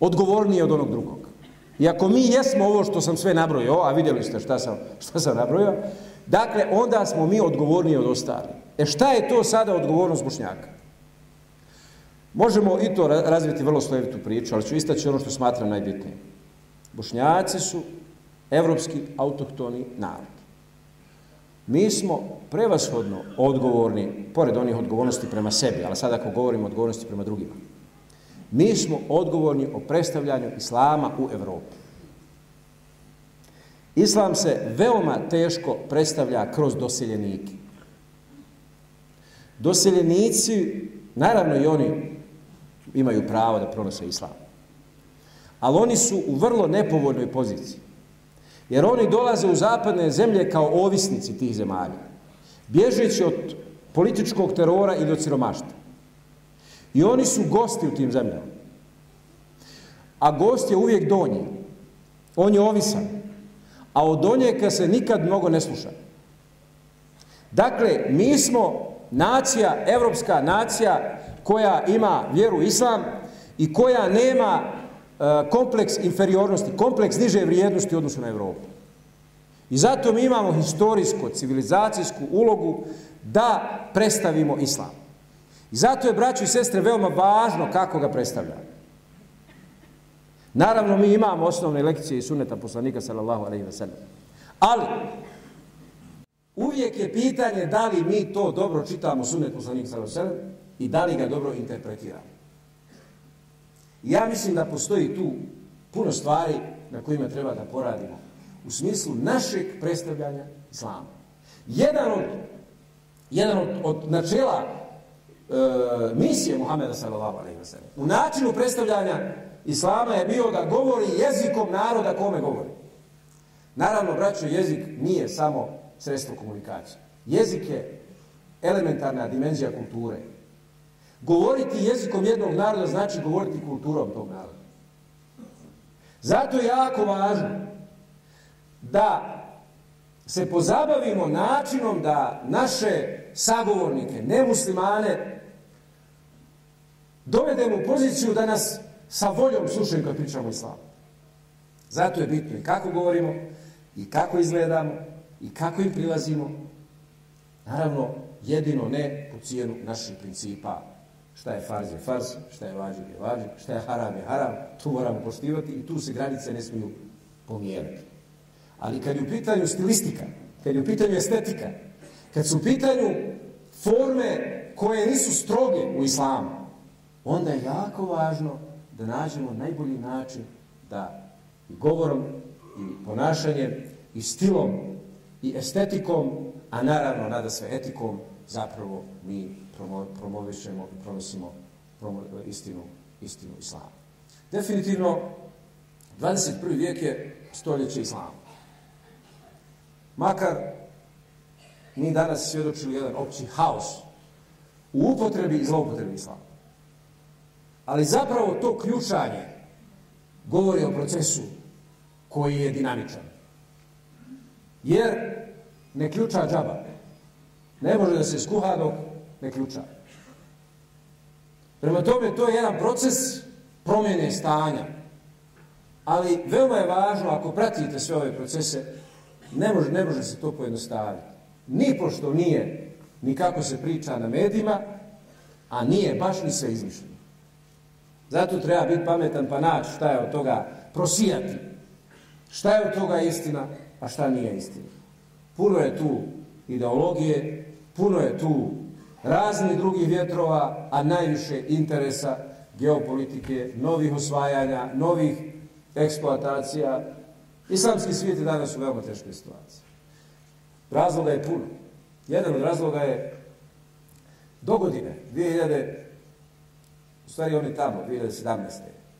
odgovorniji od onog drugog. I ako mi jesmo ovo što sam sve nabrojio, a vidjeli ste šta sam, šta sam nabrojio, dakle, onda smo mi odgovorniji od ostali. E šta je to sada odgovornost Bošnjaka? Možemo i to razviti vrlo slojevitu priču, ali ću istaći ono što smatram najbitnije. Bošnjaci su evropski autohtoni narod. Mi smo prevashodno odgovorni, pored onih odgovornosti prema sebi, ali sada ako govorimo o odgovornosti prema drugima, mi smo odgovorni o predstavljanju islama u Evropi. Islam se veoma teško predstavlja kroz doseljenike. Doseljenici, naravno i oni imaju pravo da pronose islam. Ali oni su u vrlo nepovoljnoj poziciji. Jer oni dolaze u zapadne zemlje kao ovisnici tih zemalja. Bježeći od političkog terora ili od siromašta. I oni su gosti u tim zemljama. A gost je uvijek donji. On je ovisan. A od donjeka se nikad mnogo ne sluša. Dakle, mi smo nacija, evropska nacija, koja ima vjeru islam i koja nema E, kompleks inferiornosti, kompleks niže vrijednosti u odnosu na Evropu. I zato mi imamo historijsko, civilizacijsku ulogu da predstavimo islam. I zato je, braćo i sestre, veoma važno kako ga predstavljamo. Naravno, mi imamo osnovne lekcije i suneta poslanika, sallallahu alaihi wa sallam. Ali, uvijek je pitanje da li mi to dobro čitamo sunet poslanika, sallallahu alaihi wa sallam, i da li ga dobro interpretiramo. Ja mislim da postoji tu puno stvari na kojima treba da poradimo u smislu našeg predstavljanja islama. Jedan od, jedan od, od načela e, misije Muhameda sallallahu alaihi wa sallam u načinu predstavljanja islama je bio da govori jezikom naroda kome govori. Naravno, braćo, jezik nije samo sredstvo komunikacije. Jezik je elementarna dimenzija kulture. Govoriti jezikom jednog naroda znači govoriti kulturom tog naroda. Zato je jako važno da se pozabavimo načinom da naše sagovornike, nemuslimane, dovedemo u poziciju da nas sa voljom slušaju kad pričamo islamu. Zato je bitno i kako govorimo, i kako izgledamo, i kako im prilazimo. Naravno, jedino ne po cijenu naših principa. Šta je farz je farz, šta je vađib je vađib, šta je haram je haram, tu moramo poštivati i tu se granice ne smiju pomjerati. Ali kad je u pitanju stilistika, kad je u pitanju estetika, kad su u pitanju forme koje nisu stroge u islamu, onda je jako važno da nađemo najbolji način da i govorom, i ponašanjem, i stilom, i estetikom, a naravno nada sve etikom, zapravo mi promovišemo i pronosimo istinu, istinu islama. Definitivno, 21. vijek je stoljeće islama. Makar mi danas svjedočili jedan opći haos u upotrebi i zloupotrebi islama. Ali zapravo to ključanje govori o procesu koji je dinamičan. Jer ne ključa džaba. Ne može da se skuha dok ne ključa. Prema tome, to je jedan proces promjene stanja. Ali veoma je važno, ako pratite sve ove procese, ne može, ne može se to pojednostaviti. Ni pošto nije, ni kako se priča na medijima, a nije baš ni sve izmišljeno. Zato treba biti pametan pa naći šta je od toga prosijati. Šta je od toga istina, a šta nije istina. Puno je tu ideologije, puno je tu raznih drugih vjetrova, a najviše interesa geopolitike, novih osvajanja, novih eksploatacija. Islamski svijet je danas u veoma teškoj situaciji. Razloga je puno. Jedan od razloga je do godine, 2000, u stvari on je tamo, 2017.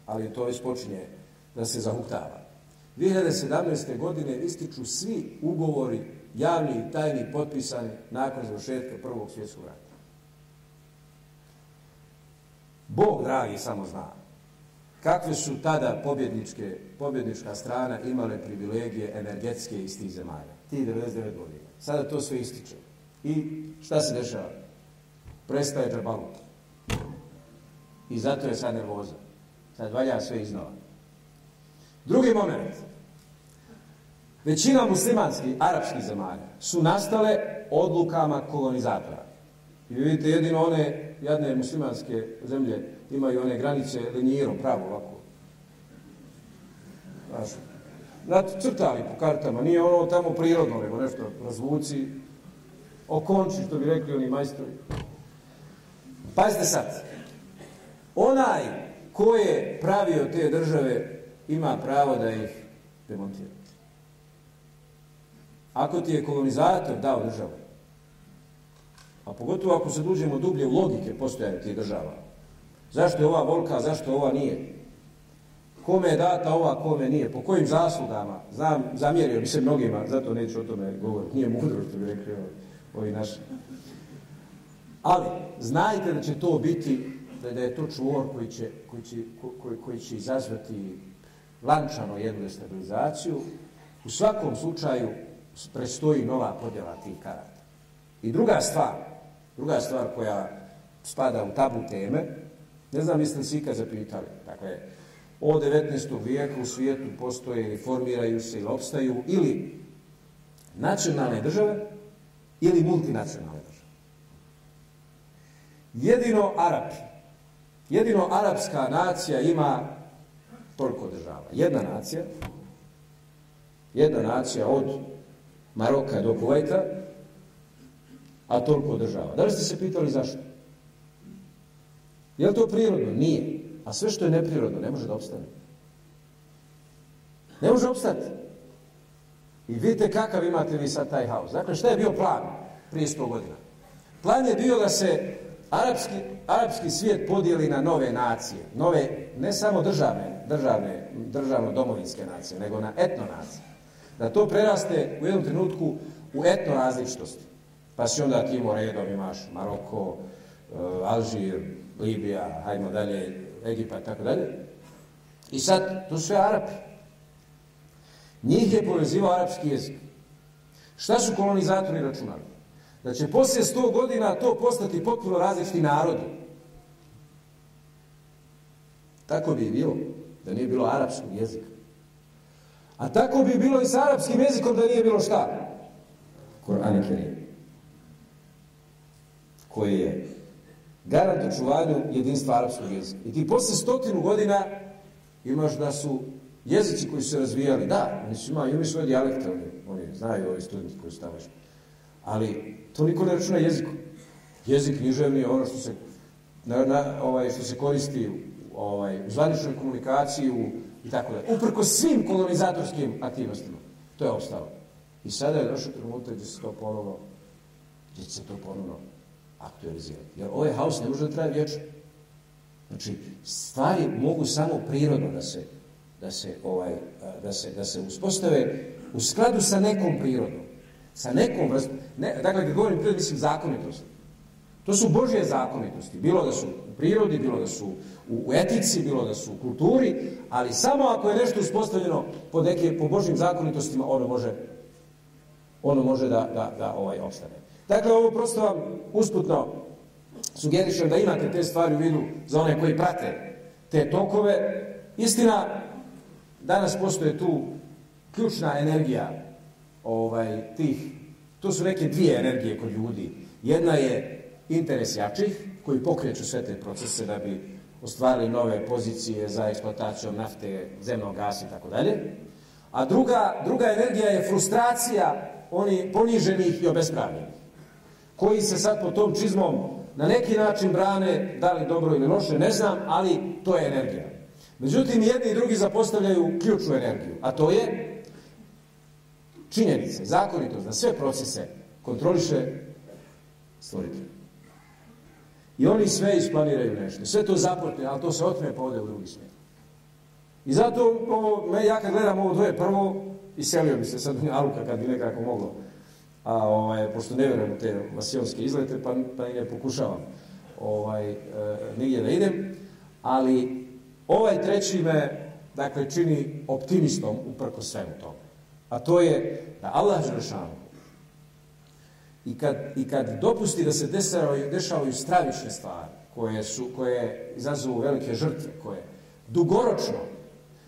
Ali to već počinje da se zahuktava. 2017. godine ističu svi ugovori javni i tajni potpisani nakon završetka Prvog svjetskog rata. Bog, dragi, samo zna kakve su tada pobjedničke, pobjednička strana imale privilegije energetske iz tih zemalja. Ti 99 godina. Sada to sve ističe. I šta se dešava? Prestaje džabalut. I zato je sad nervoza. Sad valja sve iznova. Drugi moment. Većina muslimanskih, arapskih zemalja su nastale odlukama kolonizatora. I vidite, jedino one jadne muslimanske zemlje imaju one granice linijerom, pravo ovako. Znaš, crtali po kartama, nije ono tamo prirodno, nego nešto razvuci, okonči, što bi rekli oni majstori. Pazite sad, onaj ko je pravio te države ima pravo da ih demontira. Ako ti je kolonizator dao državu, a pogotovo ako se dužemo dublje u logike postojanja tih država, zašto je ova volka, zašto ova nije? Kome je data ova, kome nije? Po kojim zaslugama? Znam, zamjerio bi se mnogima, zato neću o tome govoriti. Nije mudro što bi rekli ovi naši. Ali, znajte da će to biti, da je to čvor koji će, koji će, koji, koji će izazvati lančano jednu destabilizaciju. U svakom slučaju, prestoji nova podjela tih karata. I druga stvar, druga stvar koja spada u tabu teme, ne znam jeste li svi kad zapitali, dakle, od 19. vijeka u svijetu postoje ili formiraju se ili opstaju ili nacionalne države ili multinacionalne države. Jedino Arapi, jedino arapska nacija ima toliko država. Jedna nacija, jedna nacija od Maroka do Kuvajta, a toliko država. Da li ste se pitali zašto? Je li to prirodno? Nije. A sve što je neprirodno ne može da obstane. Ne može obstati. I vidite kakav imate vi sad taj haos. Dakle, šta je bio plan prije 100 godina? Plan je bio da se arapski, arapski svijet podijeli na nove nacije. Nove, ne samo državne, državne, državno-domovinske nacije, nego na etno nacije da to preraste u jednom trenutku u etno različitosti. Pa si onda Timor redom imaš Maroko, e, Alžir, Libija, hajmo dalje, Egipat, tako dalje. I sad, to sve Arapi. Njih je povezivao arapski jezik. Šta su kolonizatori računali? Da će poslije 100 godina to postati potpuno različiti narodi. Tako bi bilo da nije bilo arapskog jezika. A tako bi bilo i s arapskim jezikom da nije bilo šta? Koran i Kerim. Koje je garant očuvanju jedinstva arapskog jezika. I ti posle stotinu godina imaš da su jezici koji su se razvijali, da, oni su imali, imali svoje dijalekte, oni, oni znaju ovi studenti koji su tamo Ali to niko ne računa jezikom. Jezik književni je ono što se, na, na, ovaj, što se koristi ovaj, u zvaničnoj komunikaciji u, i tako da. Uprko svim kolonizatorskim aktivnostima. To je ostalo. I sada je došao trenutak gdje se to ponovno, gdje se to ponovno aktualizirati. Jer ovaj haos ne može da traje vječno. Znači, stvari mogu samo prirodno da se, da se, ovaj, da se, da se uspostave u skladu sa nekom prirodom. Sa nekom vrstom. Ne, dakle, kad govorim prirod, mislim zakonitosti. To su Božje zakonitosti. Bilo da su u prirodi, bilo da su u, u etici, bilo da su u kulturi, ali samo ako je nešto uspostavljeno po, neke, po Božjim zakonitostima, ono može, ono može da, da, da ovaj opstane. Dakle, ovo prosto vam usputno sugerišem da imate te stvari u vidu za one koji prate te tokove. Istina, danas postoje tu ključna energija ovaj, tih, to su neke dvije energije kod ljudi. Jedna je interes jačih, koji pokreću sve te procese da bi ostvarili nove pozicije za eksploataciju nafte, zemnog gasa i tako dalje. A druga, druga energija je frustracija oni poniženih i obespravljenih, koji se sad po tom čizmom na neki način brane, da li dobro ili loše, ne znam, ali to je energija. Međutim, jedni i drugi zapostavljaju ključnu energiju, a to je činjenice, zakonitost, da sve procese kontroliše stvoritelj. I oni sve isplaniraju nešto. Sve to zaporte, ali to se otme pa ode u drugi svijet. I zato, ovo, me, ja kad gledam ovo dvoje, prvo, iselio bi se sad u Aluka kad bi nekako moglo. A, ovaj, pošto ne vjerujem u te masionske izlete, pa, pa i ne pokušavam ovaj, e, nigdje da idem. Ali ovaj treći me, dakle, čini optimistom uprko svemu tome. A to je da Allah Želešanu i kad, i kad dopusti da se dešavaju, dešavaju stravične stvari koje, su, koje izazovu velike žrtve, koje dugoročno,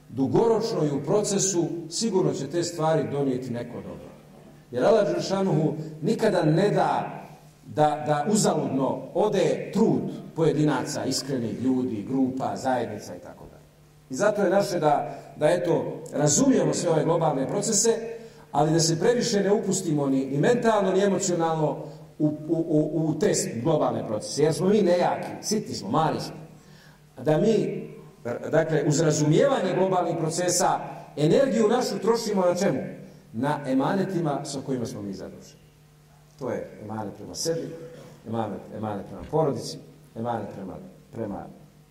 dugoročno i u procesu sigurno će te stvari donijeti neko dobro. Jer Allah Đeršanuhu nikada ne da da, da uzaludno ode trud pojedinaca, iskrenih ljudi, grupa, zajednica i tako da. I zato je naše da, da eto, razumijemo sve ove globalne procese, ali da se previše ne upustimo ni, ni mentalno, ni emocionalno u, u, u, u te globalne procese. Jer smo mi nejaki, sitni smo, mali smo. Da mi, dakle, uz razumijevanje globalnih procesa, energiju našu trošimo na čemu? Na emanetima sa kojima smo mi zaduženi. To je emanet prema sebi, emanet, emanet prema porodici, emanet prema, prema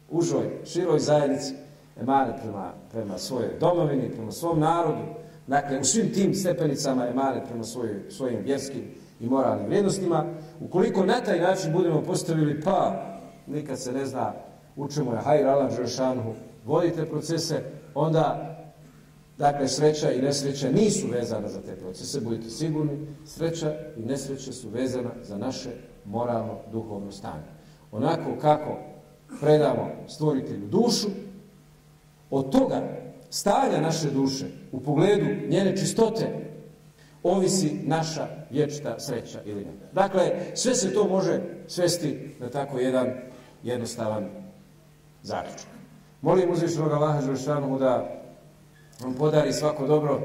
užoj, široj zajednici, emanet prema, prema svojoj domovini, prema svom narodu, Dakle, u svim tim stepenicama je mare prema svojim, svojim vjerskim i moralnim vrijednostima. Ukoliko na taj način budemo postavili, pa nikad se ne zna u čemu je hajr Allah Đeršanu, vodite procese, onda, dakle, sreća i nesreća nisu vezane za te procese, budite sigurni, sreća i nesreća su vezana za naše moralno, duhovno stanje. Onako kako predamo stvoritelju dušu, od toga stanja naše duše u pogledu njene čistote ovisi naša vječita sreća ili ne. Dakle, sve se to može svesti na tako jedan jednostavan zaključak. Molim uzvišenog Allaha Želšanu da vam podari svako dobro.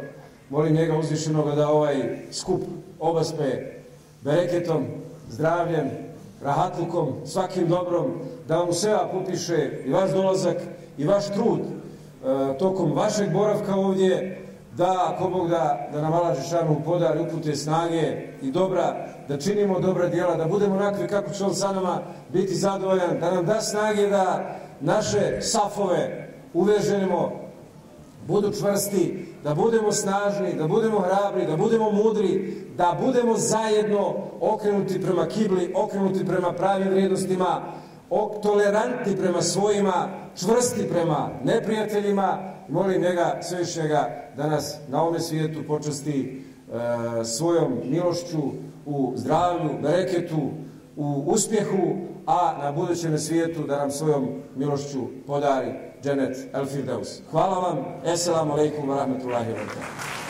Molim njega uzvišenog da ovaj skup obaspe bereketom, zdravljem, rahatlukom, svakim dobrom, da vam sve popiše i vaš dolazak i vaš trud E, tokom vašeg boravka ovdje, da, ako Bog da, da nam Allah Žešanu podari upute snage i dobra, da činimo dobra djela, da budemo onakvi kako će on sa nama biti zadovoljan, da nam da snage da naše safove uveženimo, budu čvrsti, da budemo snažni, da budemo hrabri, da budemo mudri, da budemo zajedno okrenuti prema kibli, okrenuti prema pravim vrijednostima, tolerantni prema svojima, čvrsti prema neprijateljima. Molim njega, svešnjega, da nas na ovome svijetu počasti e, svojom milošću u zdravlju, bereketu, u uspjehu, a na budućem svijetu da nam svojom milošću podari dženet El Firdaus. Hvala vam, eselamu alaikum wa rahmetullahi wa barakatuh.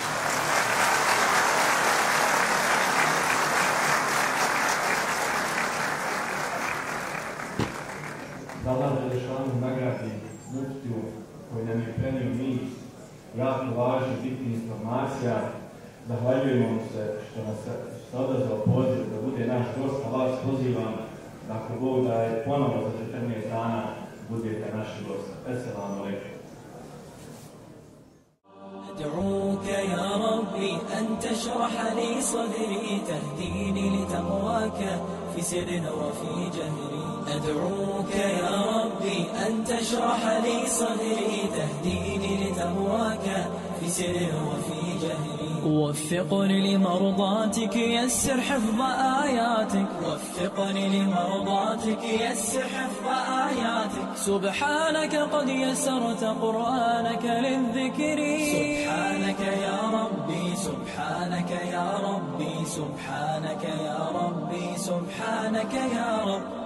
Da Allah Želešanu nagradi muftiju koji nam je prenio niz jako važnih bitnih informacija. Zahvaljujemo mu se što nas se odazvao poziv da bude naš gost, a vas pozivam da ako Bog da je ponovo za 14 dana budete naši gost. Esselamu alaikum. أدعوك يا ربي أن تشرح لي صدري تهديني لتقواك في سر وفي جهري أدعوك يا ربي أن تشرح لي صدري تهديني لتقواك في سر وفي جهري. وفقني لمرضاتك يسر حفظ آياتك. وفقني لمرضاتك يسر حفظ آياتك. سبحانك قد يسرت قرآنك للذكر. سبحانك يا ربي سبحانك يا ربي سبحانك يا ربي سبحانك يا رب.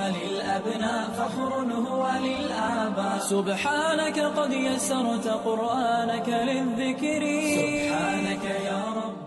للأبناء فخر هو للآباء سبحانك قد يسرت قرآنك للذكر. سبحانك يا رب.